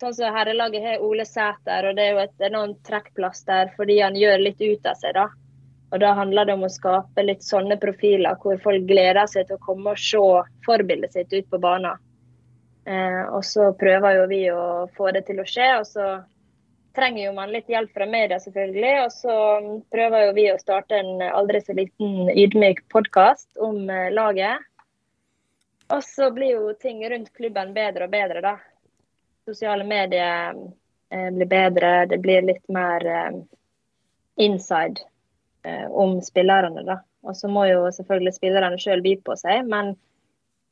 sånn som herrelaget har Ole Sæter, og det er jo et enormt trekkplaster fordi han gjør litt ut av seg, da. Og da handler det om å skape litt sånne profiler hvor folk gleder seg til å komme og se forbildet sitt ut på banen. Eh, og så prøver jo vi å få det til å skje, og så trenger jo man litt hjelp fra media, selvfølgelig. Og så prøver jo vi å starte en aldri så liten ydmyk podkast om eh, laget. Og så blir jo ting rundt klubben bedre og bedre, da. Sosiale medier eh, blir bedre. Det blir litt mer eh, inside eh, om spillerne, da. Og så må jo selvfølgelig spillerne sjøl by på seg, men,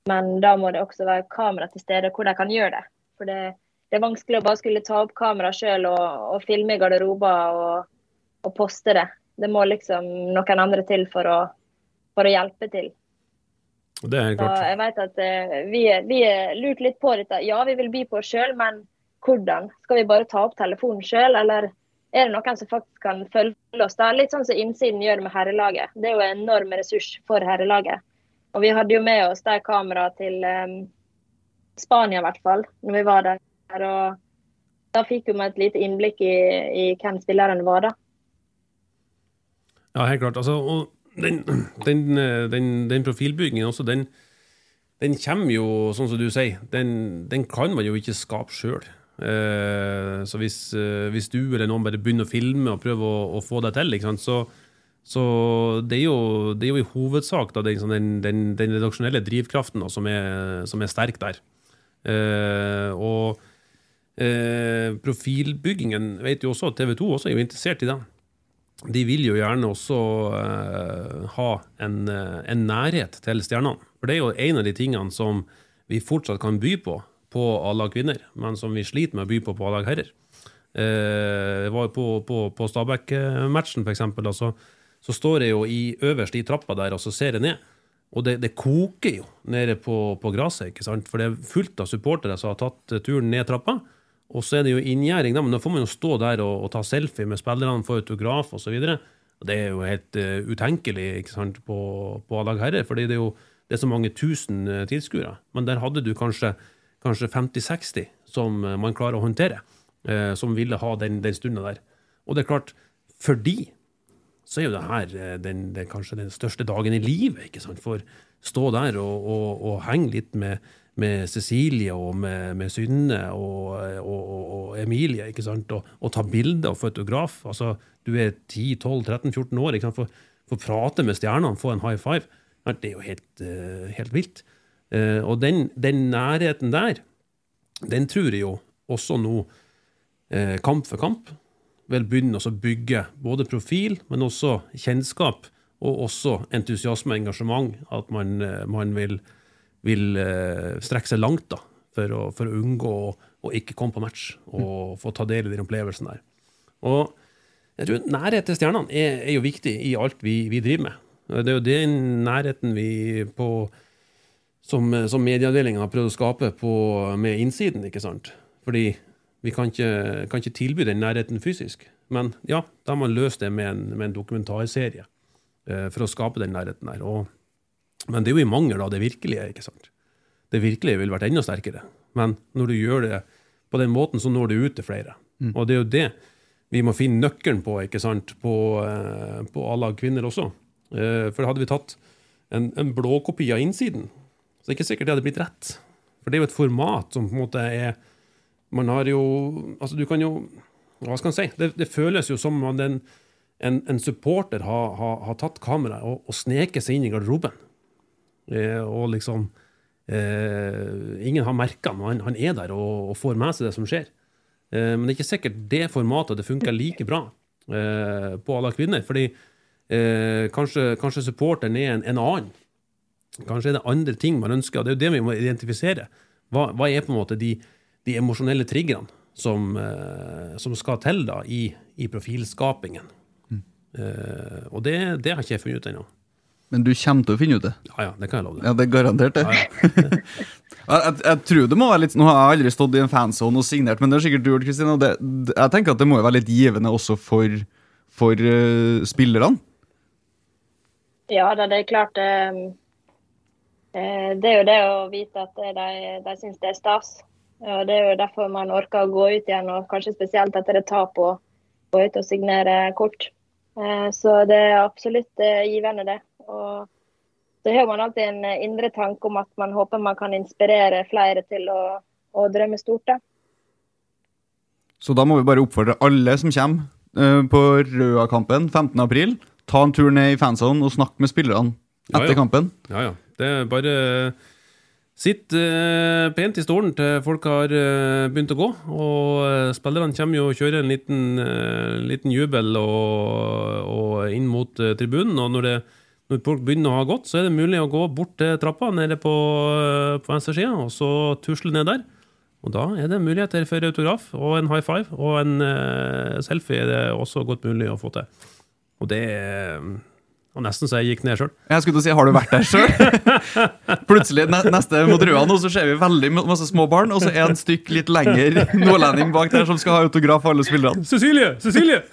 men da må det også være kamera til stede hvor de kan gjøre det. For det, det er vanskelig å bare skulle ta opp kamera sjøl og, og filme i garderober og, og poste det. Det må liksom noen andre til for å, for å hjelpe til. Det er klart. Så jeg vet at uh, vi, vi er lurt litt på dette. Ja, vi vil by på oss sjøl, men hvordan? Skal vi bare ta opp telefonen sjøl, eller er det noen som faktisk kan følge oss? da? Litt sånn som innsiden gjør med herrelaget. Det er jo en enorm ressurs for herrelaget. Og vi hadde jo med oss de kameraene til um, Spania, i hvert fall, når vi var der. Og da fikk vi et lite innblikk i, i hvem spillerne var, da. Ja, helt klart. Altså, og den, den, den, den profilbyggingen også, den, kommer jo, sånn som du sier, den, kan man jo ikke skape sjøl. Eh, så hvis, eh, hvis du eller noen bare begynner å filme og prøver å, å få det til, så, så det, er jo, det er jo i hovedsak da, den, den, den, den redaksjonelle drivkraften da, som, er, som er sterk der. Eh, og Eh, profilbyggingen vet jo også at TV 2 også er jo interessert i den. De vil jo gjerne også eh, ha en, eh, en nærhet til stjernene. For det er jo en av de tingene som vi fortsatt kan by på på A-lag kvinner, men som vi sliter med å by på på A-lag herrer. Eh, det var jo på, på, på Stabæk-matchen, da, så, står jeg jo i, øverst i trappa der og så ser jeg ned. Og det, det koker jo nede på, på gresset, for det er fullt av supportere som har tatt eh, turen ned trappa. Og så er det jo inngjerding, men da får man jo stå der og, og ta selfie med spillerne, få autograf osv. Det er jo helt uh, utenkelig ikke sant, på, på A-lag herrer, fordi det er jo det er så mange tusen uh, tilskuere. Men der hadde du kanskje, kanskje 50-60 som uh, man klarer å håndtere, som ville ha den, den stunda der. Og det er klart, for de så er jo det her den, den, kanskje den største dagen i livet. ikke sant? For stå der og, og, og henge litt med, med Cecilie og med, med Synne og, og, Emilie, ikke sant? Og, ta bilder og fotograf. Altså, du er 10-12-13-14 år, ikke sant? For, få prate med stjernene, få en high five. Det er jo helt, helt vilt. Og den, den, nærheten der, den tror jeg jo også nå, kamp for kamp, vil begynne å bygge både profil, men også kjennskap, og også entusiasme og engasjement. At man, eh, man vil, vil uh, strekke seg langt da, for å, for å unngå å, ikke komme på match og få ta del i den opplevelsen der. Og jeg tror Nærhet til stjernene er, er, jo viktig i alt vi, vi, driver med. Det er jo den nærheten vi på, som, som medieavdelingen har prøvd å skape på, med innsiden. ikke sant? Fordi vi kan ikke, kan ikke, tilby den nærheten fysisk. Men ja, da har man løst det med en, med en dokumentarserie eh, for å skape den nærheten der. Og, men det er jo i mangel av det virkelige. ikke sant? Det virkelige ville vært enda sterkere. Men når du gjør det på den måten, så når du ut til flere. Mm. Og det er jo det vi må finne nøkkelen på ikke sant? på, eh, på A-lag kvinner også. Eh, for hadde vi tatt en, en blåkopi av innsiden, så er det ikke sikkert det hadde blitt rett. For det er jo et format som på en måte er man har jo Altså, du kan jo Hva skal man si? Det, det føles jo som om en, en, en supporter har, har, har, tatt kameraet og, og sneket seg inn i garderoben. Eh, og liksom eh, Ingen har merka han. han. Han er der og, og, får med seg det som skjer. Eh, men det er ikke sikkert det formatet det funker like bra eh, på alle kvinner. Fordi eh, kanskje, kanskje supporteren er en, en, annen. Kanskje er det andre ting man ønsker. og Det er jo det vi må identifisere. Hva, hva er på en måte de de emosjonelle triggerne som, eh, som, skal til da i, i profilskapingen. Mm. Uh, og det, det, har ikke jeg funnet ut ennå. Men du kommer til å finne ut det? Ja, ja, det kan jeg love deg. Ja, det er garantert det. Ja, ja. (laughs) jeg, jeg, tror det må være litt Nå har jeg aldri stått i en fanzone og signert, men det har sikkert du gjort, Kristin. Og det, jeg tenker at det må jo være litt givende også for, for uh, spillerne? Ja, det er klart. Uh, det er jo det å vite at de, de syns det er stas. Ja, Det er jo derfor man orker å gå ut igjen, og kanskje spesielt etter et tap, og gå ut og signere kort. Eh, så det er absolutt eh, givende, det. Og så har man alltid en eh, indre tanke om at man håper man kan inspirere flere til å, å drømme stort. Da. Så da må vi bare oppfordre alle som kommer på Røa-kampen 15.4. Ta en tur ned i fanzone og snakk med spillerne etter ja, ja. kampen. Ja, ja. Det er bare Sitt uh, pent i stolen til folk har uh, begynt å gå. Og uh, spillerne kommer jo og kjører en liten, liten jubel og, og, inn mot tribunen. Og når, det, når, folk begynner å ha gått, så er det mulig å gå bort til trappa nede på, på venstresida, og så tusle ned der. Og da er det muligheter for autograf og en high five, og en selfie er det også godt mulig å få til. Og det er og nesten så jeg gikk ned sjøl. Jeg skulle til å si, har du vært der sjøl? (laughs) Plutselig, neste mot Røa nå, så ser vi veldig masse små barn, og så en stykk litt lenger nordlending bak der som skal ha autograf for alle spillerne. Cecilie! Cecilie! (laughs)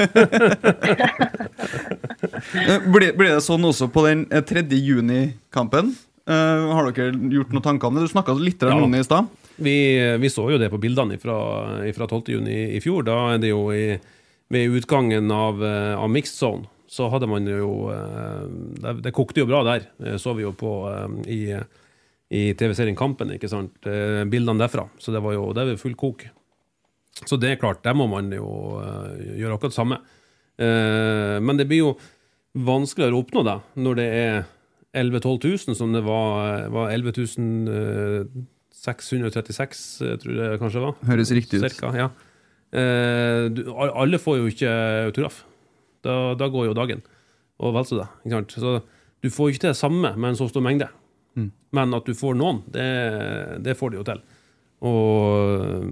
(laughs) Eh, blir, blir, det sånn også på den 3. Eh, juni-kampen? Uh, har dere gjort noen tanker om det? Du snakka litt om ja. det i stad. Vi, vi, så jo det på bildene fra, 12. juni i fjor. Da er det jo i, ved utgangen av, av mixed zone så hadde man jo eh, Det, det kokte jo bra der. Så vi jo på eh, i, i TV-serien Kampen, ikke sant. Eh, bildene derfra. Så det var jo det var full kok. Så det er klart, der må man jo gjøre akkurat det samme. Men det blir jo vanskeligere å oppnå det når det er 11 000-12 000, som det var, var 11 636, eh, tror jeg det kanskje var. Høres riktig ut. Cirka, ja. Eh, alle får jo ikke autograf. Da, da går jo dagen. Og vel så det. Ikke sant? Så du får ikke til det samme med en så stor mengde. Mm. Men at du får noen, det, det får du jo til. Og,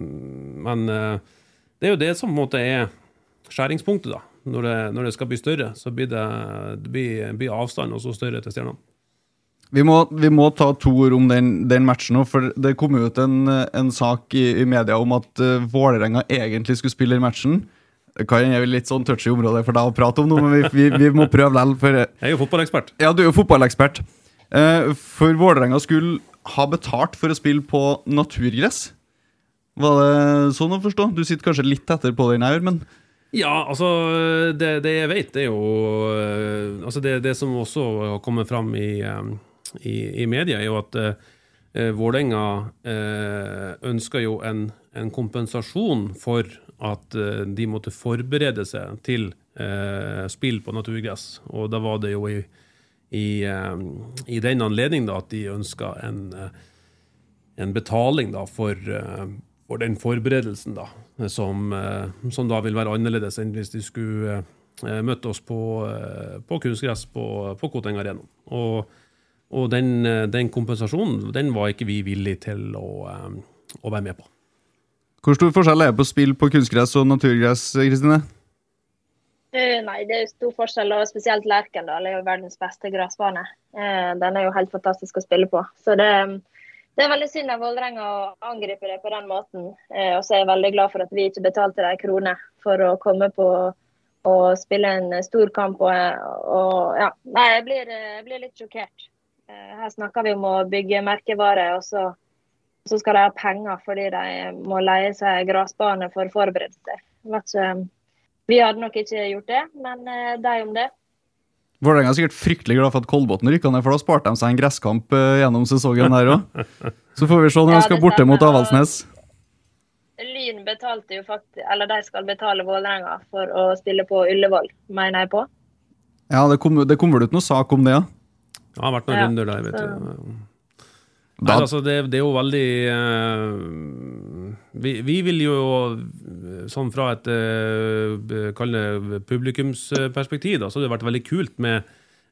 men eh, det er jo det som på en måte er skjæringspunktet, da. Når det, når det skal bli større, så blir det, det blir, blir avstand også større til stjernene. Vi må, vi må ta to ord om den, den matchen òg, for det kom ut en, en sak i, i media om at uh, Vålerenga egentlig skulle spille den matchen. Kan være litt sånn touchy område for deg å prate om nå, men vi, vi, vi må prøve likevel. For, Jeg er jo fotballekspert. ja, du er jo fotballekspert. Eh, for Vålerenga skulle ha betalt for å spille på naturgress. Var det sånn å forstå? Du sitter kanskje litt etter på den her, men Ja, altså Det, det jeg vet, det er jo eh, Altså det, det som også har kommet fram i, eh, i, i media, er jo at eh, Vålerenga eh, ønsker jo en, en kompensasjon for at eh, de måtte forberede seg til eh, spill på naturgress. Og da var det jo i, i, eh, i den anledning at de ønska en eh, en betaling da for, eh, for den forberedelsen, da, som, som da vil være annerledes enn hvis de skulle eh, møtt oss på, på kunstgress på, på Koteng Arena. Og, og den, den kompensasjonen den var ikke vi villige til å, å være med på. Hvor stor forskjell er det på spill på kunstgress og naturgress, Kristine? Eh, Nei, det er stor forskjell, og spesielt Lerkendal er jo verdens beste gressbane. Eh, Den er jo helt fantastisk å spille på. Så det, det er veldig synd av Vålerenga å angripe det på den måten. Eh, Og så er jeg veldig glad for at vi ikke betalte dem kronene for å komme på og spille en stor kamp. Og, og ja, Nei, jeg blir, jeg blir litt sjokkert. Her snakker vi om å bygge merkevare, og så, så skal de ha penger fordi de må leie seg gressbane for å forberede seg. Jeg vet ikke, vi hadde nok ikke gjort det, men eh, de om det. Vålerenga er sikkert fryktelig glad for at Kolbotn rykka ned, for da sparte de seg en gresskamp eh, gjennom sesongen der òg. (laughs) Så får vi se når Ja, de skal borte mot Avaldsnes. Lyn betalte jo faktisk, eller de skal betale Vålerenga for å spille på Ullevål, mener jeg på. Ja, det kom, det kom vel ut noe sak om det, ja. Det har vært noen Ja, runder der, vet så- du. Nei, altså det, det er jo veldig uh, vi, vi vil jo sånn fra et uh, det publikumsperspektiv, da, så har det vært veldig kult med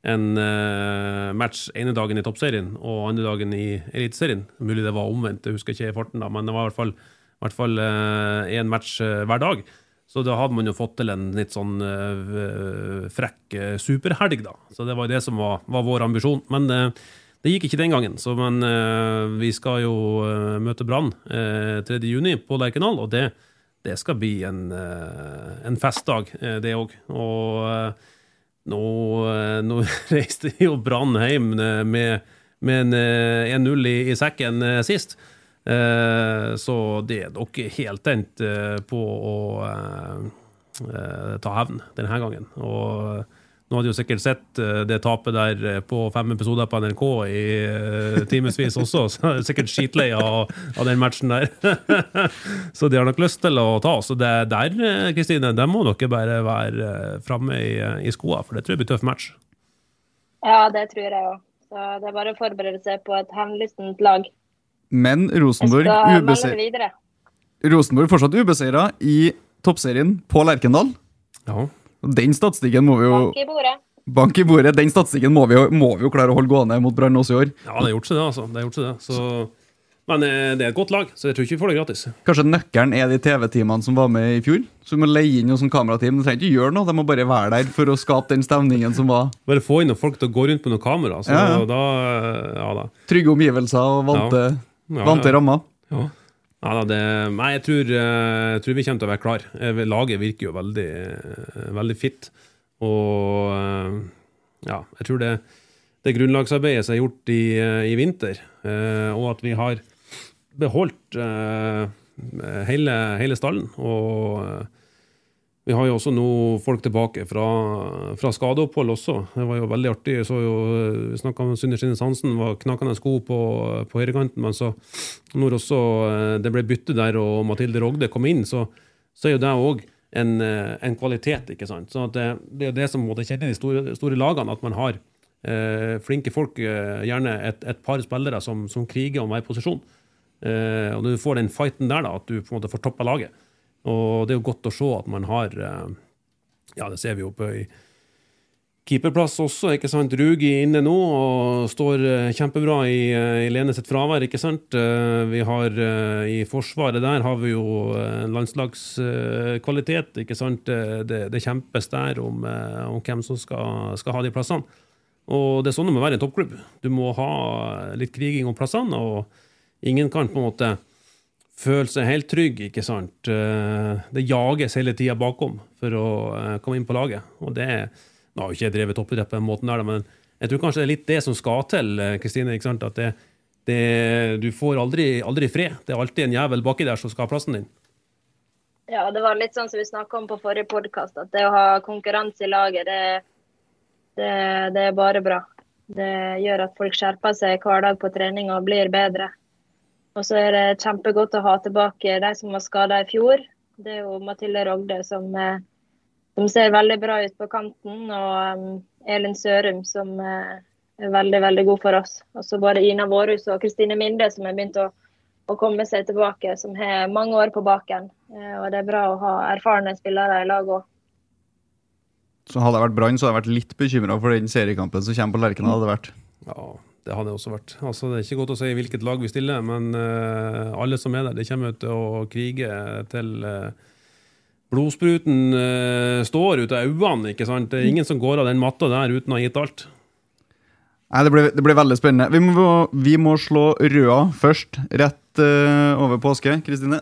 en uh, match ene dagen i toppserien og andre dagen i eliteserien. Mulig det var omvendt, jeg husker ikke i farten, da, men det var i hvert fall i hvert fall én match hver dag. Så da hadde man jo fått til en litt sånn frekk superhelg, da. Så det var det som var, var vår ambisjon. Men det gikk ikke den gangen. Så, men uh, vi skal jo uh, møte Brann uh, 3.6 på Lerkendal, og det, det skal bli en, uh, en festdag, eh, det òg. Og eh, nå, eh, nå (laughs) reiste jo Brann hjem eh, med, med en eh, 1-0 i, i sekken eh, sist. Eh, så det er dere helt tent eh, på å eh, eh, ta hevn denne gangen. Og nå hadde jo sikkert sett eh, det tapet der eh, på fem episoder på NRK i uh, timevis også, (laughs) så er sikkert skitlei av, av den matchen der. (laughs) så de har nok lyst til å ta oss. Og det der, eh, Kristine, der må dere bare være framme i, i skoa, for det tror jeg blir tøff match. Ja, det tror jeg òg. Så det er bare å forberede seg på et hevnlystent lag. Men Rosenborg, ubeseira. Rosenborg fortsatt ubeseira i toppserien på Lerkendal. Ja. Den statistikken må vi jo Bank i bordet. Bank i bordet, den statistikken må vi, jo, må vi jo klare å holde gående mot Brann også i år. Ja, det har gjort seg det, altså. Det har gjort seg det. Så, men eh, det er et godt lag, så jeg tror ikke vi får det gratis. Kanskje nøkkelen er de TV-teamene som var med i fjor? Så vi må leie inn noen sånn kamerateam. De trenger ikke gjøre noe, de må bare være der for å skape den stemningen som var. Bare få inn noen folk til å gå rundt med noen kamera. Så Ja, ja. da Ja da. Trygge omgivelser og vante, Ja, vante ja. rammer. Ja. Nei, da, det, nei, jeg tror, eh, jeg tror vi kommer til å være klar. Eh, Laget virker jo veldig, eh, veldig fit. Og ja, jeg tror det, det grunnlagsarbeidet som er gjort i, i vinter, og at vi har beholdt eh, hele, hele stallen. Og vi har jo også nå folk tilbake fra, fra skadeopphold også. Det var jo veldig artig. Jeg så jo, vi snakka om Synne Skinnes Hansen, var knakende sko på, på høyrekanten. Men så, når også eh, det ble bytte der og Mathilde Rogde kom inn, så, så er jo det òg en, eh, en kvalitet. ikke sant? Så det, det er jo det som måtte kjenne de store, store lagene, at man har eh, flinke folk, eh, gjerne et, et par spillere som, som kriger om hver posisjon. Eh, og du får den fighten der, da, at du på en måte får toppa laget. Og det er jo godt å se at man har eh, Ja, det ser vi jo på i keeperplass også, ikke sant. Rugi inne nå og står eh, kjempebra i, eh, i Lene sitt fravær, ikke sant. Vi har i Forsvaret der har vi jo landslagskvalitet, ikke sant. Det, det, kjempes der om, om hvem som skal, skal ha de plassene. Og det er sånn det må være i en toppklubb. Du må ha litt kriging om plassene, og ingen kan på en måte føle seg helt trygg, ikke sant. Eh, Det jages hele tida bakom for å eh, komme inn på laget. Og det Nå har jo ikke jeg drevet toppidrett på den måten der, men jeg tror kanskje det er litt det som skal til, eh, Kristine. ikke sant? At det, det, du får aldri, aldri fred. Det er alltid en jævel baki der som skal ha plassen din. Ja, det var litt sånn som vi snakka om på forrige podkast, at det å ha konkurranse i laget, det, det, det er bare bra. Det gjør at folk skjerper seg hver dag på trening og blir bedre. Og så er det kjempegodt å ha tilbake de som var skada i fjor. Det er jo Mathilde Rogde som, eh, som ser veldig bra ut på kanten, og um, Elin Sørum som eh, er veldig, veldig god for oss. Og så både Ina Vårhus og Kristine Minde som har begynt å, å komme seg tilbake, som har mange år på baken. Eh, Og det er bra å ha erfarne spillere i lag òg. Så hadde jeg vært Brann, så hadde jeg vært litt bekymra for den seriekampen som kommer på Lerkendal. hadde det vært. Ja, det hadde også vært. Altså, det er ikke godt å si hvilket lag vi stiller, men uh, alle som er der, de kommer til å krige til uh, blodspruten uh, står ut av øynene. ikke sant? Det er ingen som går av den matta der uten å ha gitt alt. Nei, det blir, det blir veldig spennende. Vi må, vi må slå røda først, rett uh, over påske. Kristine?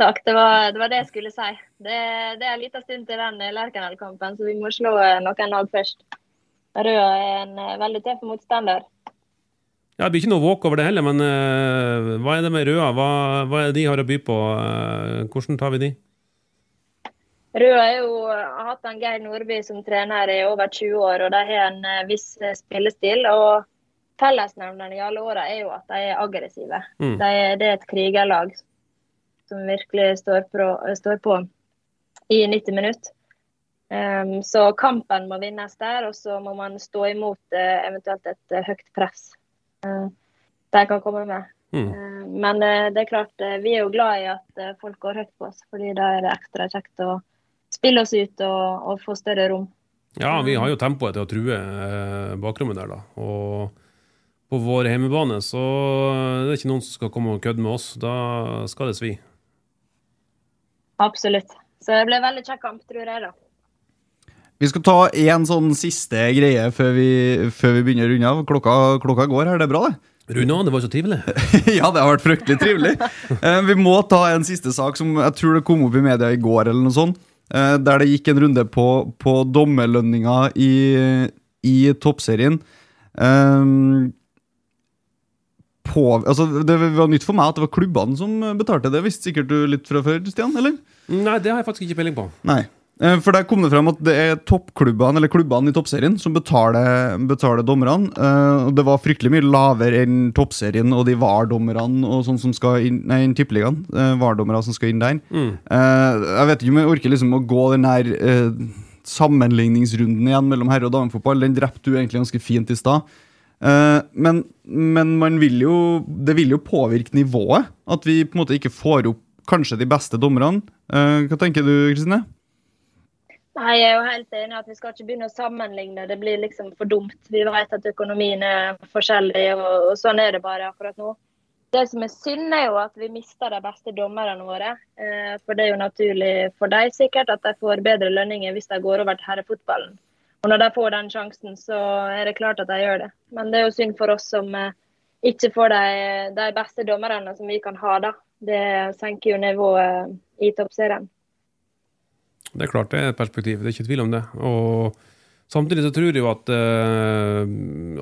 Takk, det var, det var det jeg skulle si. Det, det er en liten stund til den Lerkendal-kampen, så vi må slå noen lag først. Røa er en eh, veldig tøff motstander. Ja, Det blir ikke noe walk over det heller, men uh, hva er det med Røa? Hva, hva er det de har å by på? Uh, hvordan tar vi de? Røa er jo, har hatt en Geir Nordby som trener i over 20 år, og de har en viss spillestil. og Fellesnevneren i alle åra er jo at de er aggressive. Mm. De det er et krigerlag som virkelig står på, står på i 90 minutter. Um, så kampen må vinnes der, og så må man stå imot uh, eventuelt et uh, høyt press uh, de kan komme med. Mm. Uh, men eh, det er klart, eh, vi er jo glad i at eh, folk går høyt på oss, fordi da er det ekstra kjekt å spille oss ut og, og få større rom. Ja, vi har jo tempoet til å true eh, bakrommet der, da. Og på vår hjemmebane så er det ikke noen som skal komme og kødde med oss. Da skal det svi. Absolutt. Så det blir veldig kjekk kamp, tror jeg. da. Vi skal ta én sånn siste greie før vi, før vi begynner å runde av. Klokka, klokka går her, det er bra, det? Runde av, det var så trivelig. (laughs) ja, det har vært fryktelig trivelig. Eh, vi må ta en siste sak som jeg tror det kom opp i media i går, eller noe sånt. eh, der det gikk en runde på, på dommerlønninga i, i toppserien. Um, på, altså, det var nytt for meg at det var klubbene som betalte det. Visste sikkert du litt fra før, Stian? eller? Nei, det har jeg faktisk ikke peiling på. Nei. Eh, For der kom det frem at det er toppklubbene eller klubbene i toppserien som betaler, betaler dommerne. Eh, Det var fryktelig mye lavere enn toppserien og de VAR-dommerne og sånn som skal inn Nei, tippeligaen. eh, VAR-dommere som skal inn der. Mm. Jeg vet ikke om jeg orker liksom å gå den her sammenligningsrunden igjen mellom herre- og damefotball. Den drepte du egentlig ganske fint i stad. Men, men man vil jo, det vil jo påvirke nivået. At vi på en måte ikke får opp kanskje de beste dommerne. Hva tenker du, Kristine? Nei, Jeg er jo helt enig at vi skal ikke begynne å sammenligne. Det blir liksom for dumt. Vi vet at økonomien er forskjellig, og, og sånn er det bare akkurat nå. Det som er synd, er jo at vi mister de beste dommerne våre. Eh, for det er jo naturlig for dem sikkert at de får bedre lønninger hvis de går over til herrefotballen. Og når de får den sjansen, så er det klart at de gjør det. Men det er jo synd for oss som eh, ikke får de, de beste dommerne som vi kan ha, da. Det senker jo nivået i toppserien. Det er klart det er et perspektiv, det er ikke tvil om det. Og samtidig så tror jeg jo at eh,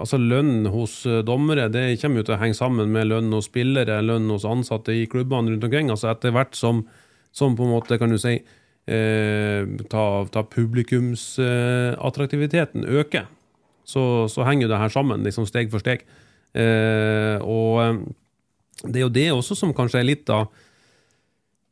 altså lønn hos eh, dommere det kommer jo til å henge sammen med lønn hos spillere, lønn hos ansatte i klubbene rundt omkring. altså Etter hvert som, som på en måte, kan du si, eh, ta, ta publikumsattraktiviteten øker, så, så henger jo det her sammen, liksom steg for steg. Eh, og eh, det er jo det også som kanskje er litt av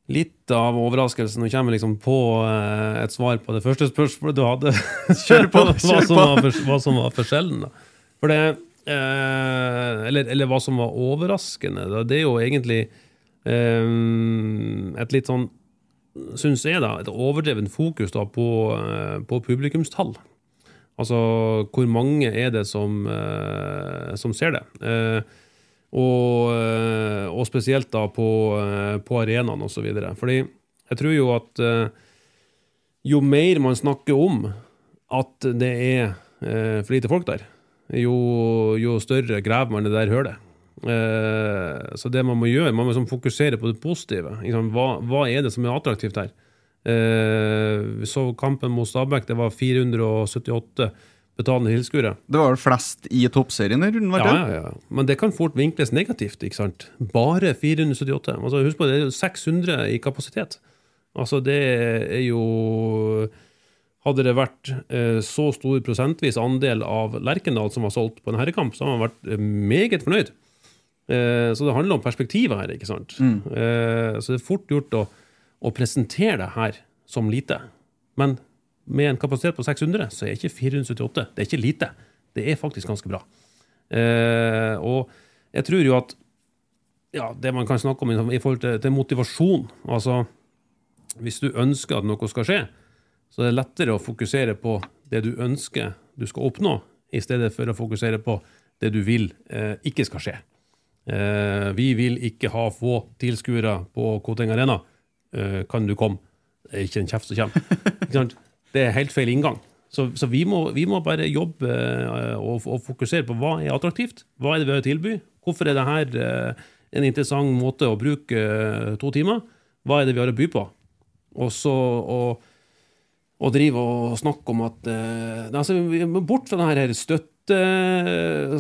Litt av overraskelsen Nå kommer liksom på eh, et svar på det første spørsmålet du hadde. (laughs) Kjør på, hva, som var, hva som var forskjellen. da. For det, Eh, eller, eller hva som var overraskende. Da. Det er jo egentlig eh, et litt sånn, syns jeg, da, et overdreven fokus da, på, eh, på publikumstall. Altså hvor mange er det som, eh, som ser det? Eh, og, eh, og spesielt da på, eh, på arenaen osv. Fordi jeg tror jo at eh, jo mer man snakker om at det er for lite folk der, jo, jo større graver man det der hølet. Så det man må gjøre, man må liksom fokusere på det positive. Hva, hva er det som er attraktivt her? Vi så kampen mot Stabæk, det var 478 betalende tilskuere. Det var vel flest i toppserien den runden, Ja, ja, ja. Men det kan fort vinkles negativt. ikke sant? Bare 478. Altså, husk på, det er jo 600 i kapasitet. Altså, det er jo Hadde det vært eh, så stor prosentvis andel av Lerkendal som var solgt på en herrekamp, så hadde man vært eh, meget fornøyd. Eh, så det handler om perspektivet her, ikke sant? Mm. Eh, så det er fort gjort å, å presentere det her som lite. Men med en kapasitet på 600, så er ikke 478 det er ikke lite. Det er faktisk ganske bra. Eh, og jeg tror jo at ja, det man kan snakke om i forhold til, til motivasjon Altså, hvis du ønsker at noe skal skje, så er det lettere å fokusere på det du ønsker du skal oppnå, i stedet for å fokusere på det du vil eh, ikke skal skje. Eh, vi vil ikke ha få tilskuere på Koteng Arena. Eh, kan du komme? Det er ikke en kjeft som kommer. (laughs) Ikke sant? Det er helt feil inngang. Så, så vi, må, vi må bare jobbe eh, og, og fokusere på hva er attraktivt. Hva er det vi har å tilby? Hvorfor er det her eh, en interessant måte å bruke eh, to timer? Hva er det vi har å by på? Og så og, og drive og snakke om at altså, Bort fra det her støtte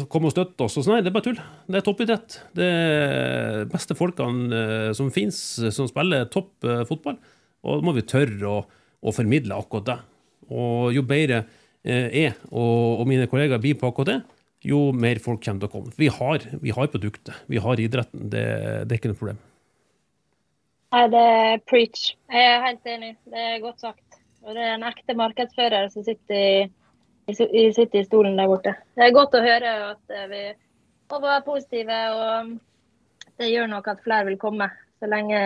Kom og støtte oss og sånn. Det er bare tull. Det er toppidrett. Det er beste folkene som fins, som spiller topp fotball. Og da må vi tørre å, å formidle akkurat det. Og jo bedre eh, jeg og, og mine kollegaer blir på akkurat det, jo mer folk kommer til å komme. Vi har, vi har produktet. Vi har idretten. Det, det er ikke noe problem. Nei, det er preach. Jeg er helt enig. Det er godt sagt. Og det er en ekte markedsfører som sitter i, i, sitter i stolen der borte. Det er godt å høre at eh, vi må være positive, og det gjør nok at flere vil komme. Så lenge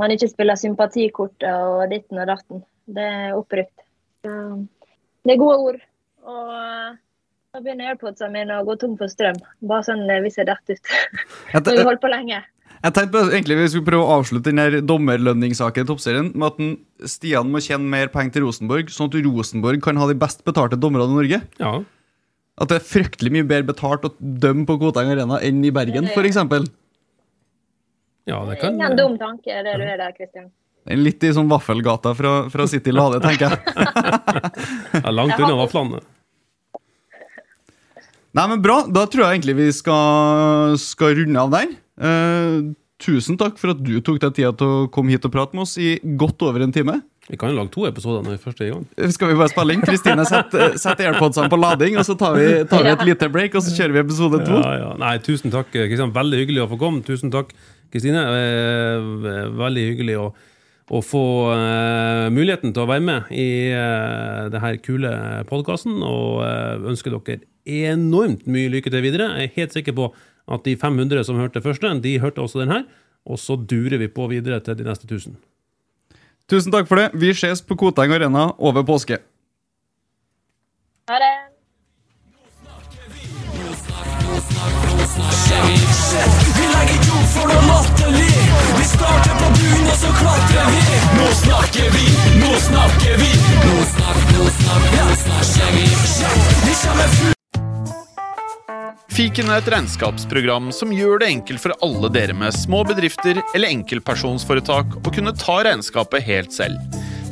man ikke spiller sympatikortet og ditten og datten. Det er opprykt. Det er gode ord. Og da nå begynner AirPodsene mine å gå tom for strøm. Bare sånn eh, hvis jeg detter ut. (laughs) Når vi holder på lenge. jeg tenkte på, egentlig vi skulle prøve å avslutte den dommerlønningssaken i toppserien med at den, Stian må tjene mer penger til Rosenborg, sånn at Rosenborg kan ha de best betalte dommerne i Norge. Ja. At det er fryktelig mye bedre betalt å dømme på Koteng Arena enn i Bergen, f.eks. Ja, det kan Ingen dum tanke, det du er der, Kristian. Litt i sånn vaffelgata fra, fra City Lade, tenker jeg. (laughs) ja, Langt unna vaflene. Nei, men Bra. Da tror jeg egentlig vi skal, skal runde av der. Uh, tusen takk for at du tok deg tida til å komme hit og prate med oss i godt over en time. Vi kan jo lage to episoder når vi først er i gang. Skal vi bare spille inn? Kristine setter setter AirPodsene på lading, og så tar vi, tar vi et lite break, og så kjører vi episode to. Ja, ja. Nei, tusen takk, Kristian. Veldig hyggelig å få komme. Tusen takk, Kristine. Eh, Veldig hyggelig å, å få eh, muligheten til å være med i uh, det her kule podkasten, og eh, ønsker dere enormt mye lykke til videre. Jeg er helt sikker på at de 500 som hørte første, de hørte også den her, og så durer vi på videre til de neste 1000. Tusen takk for det. Vi ses på Koteng Arena over påske. Ha det. Vi legger jord for noe latterlig. Vi starter på bunnen, og så klatrer vi. Nå snakker vi, nå snakker vi. Nå snakk, nå snakk, nå snakker vi. Vi kommer full Fiken er et regnskapsprogram som gjør det enkelt for alle dere med små bedrifter eller enkeltpersonsforetak å kunne ta regnskapet helt selv.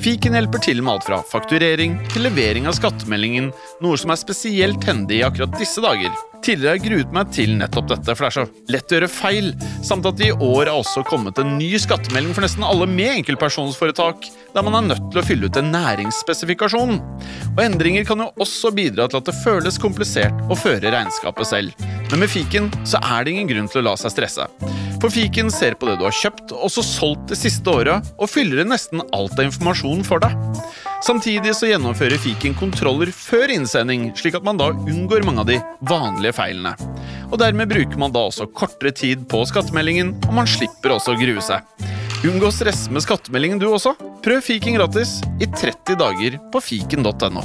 Fiken hjelper til med alt fra fakturering til levering av skattemeldingen, noe som er spesielt hendig i akkurat disse dager. Tidligere gruet meg til nettopp dette, for det er så lett å gjøre feil, samt at det i år er også kommet en ny skattemelding for nesten alle med enkeltpersonsforetak, der man er nødt til å fylle ut en næringsspesifikasjon. Og endringer kan jo også bidra til at det føles komplisert å føre regnskapet selv. Men med fiken så er det ingen grunn til å la seg stresse. For fiken ser på det du har kjøpt og så solgt det siste året, og fyller inn nesten alt av informasjon for deg. Samtidig så gjennomfører fiken kontroller før innsending, slik at man da unngår mange av de vanlige feilene. Og dermed bruker man da også kortere tid på skattemeldingen, og man slipper også å grue seg. Unngå stress med skattemeldingen du også. Prøv fiken gratis i 30 dager på fiken.no.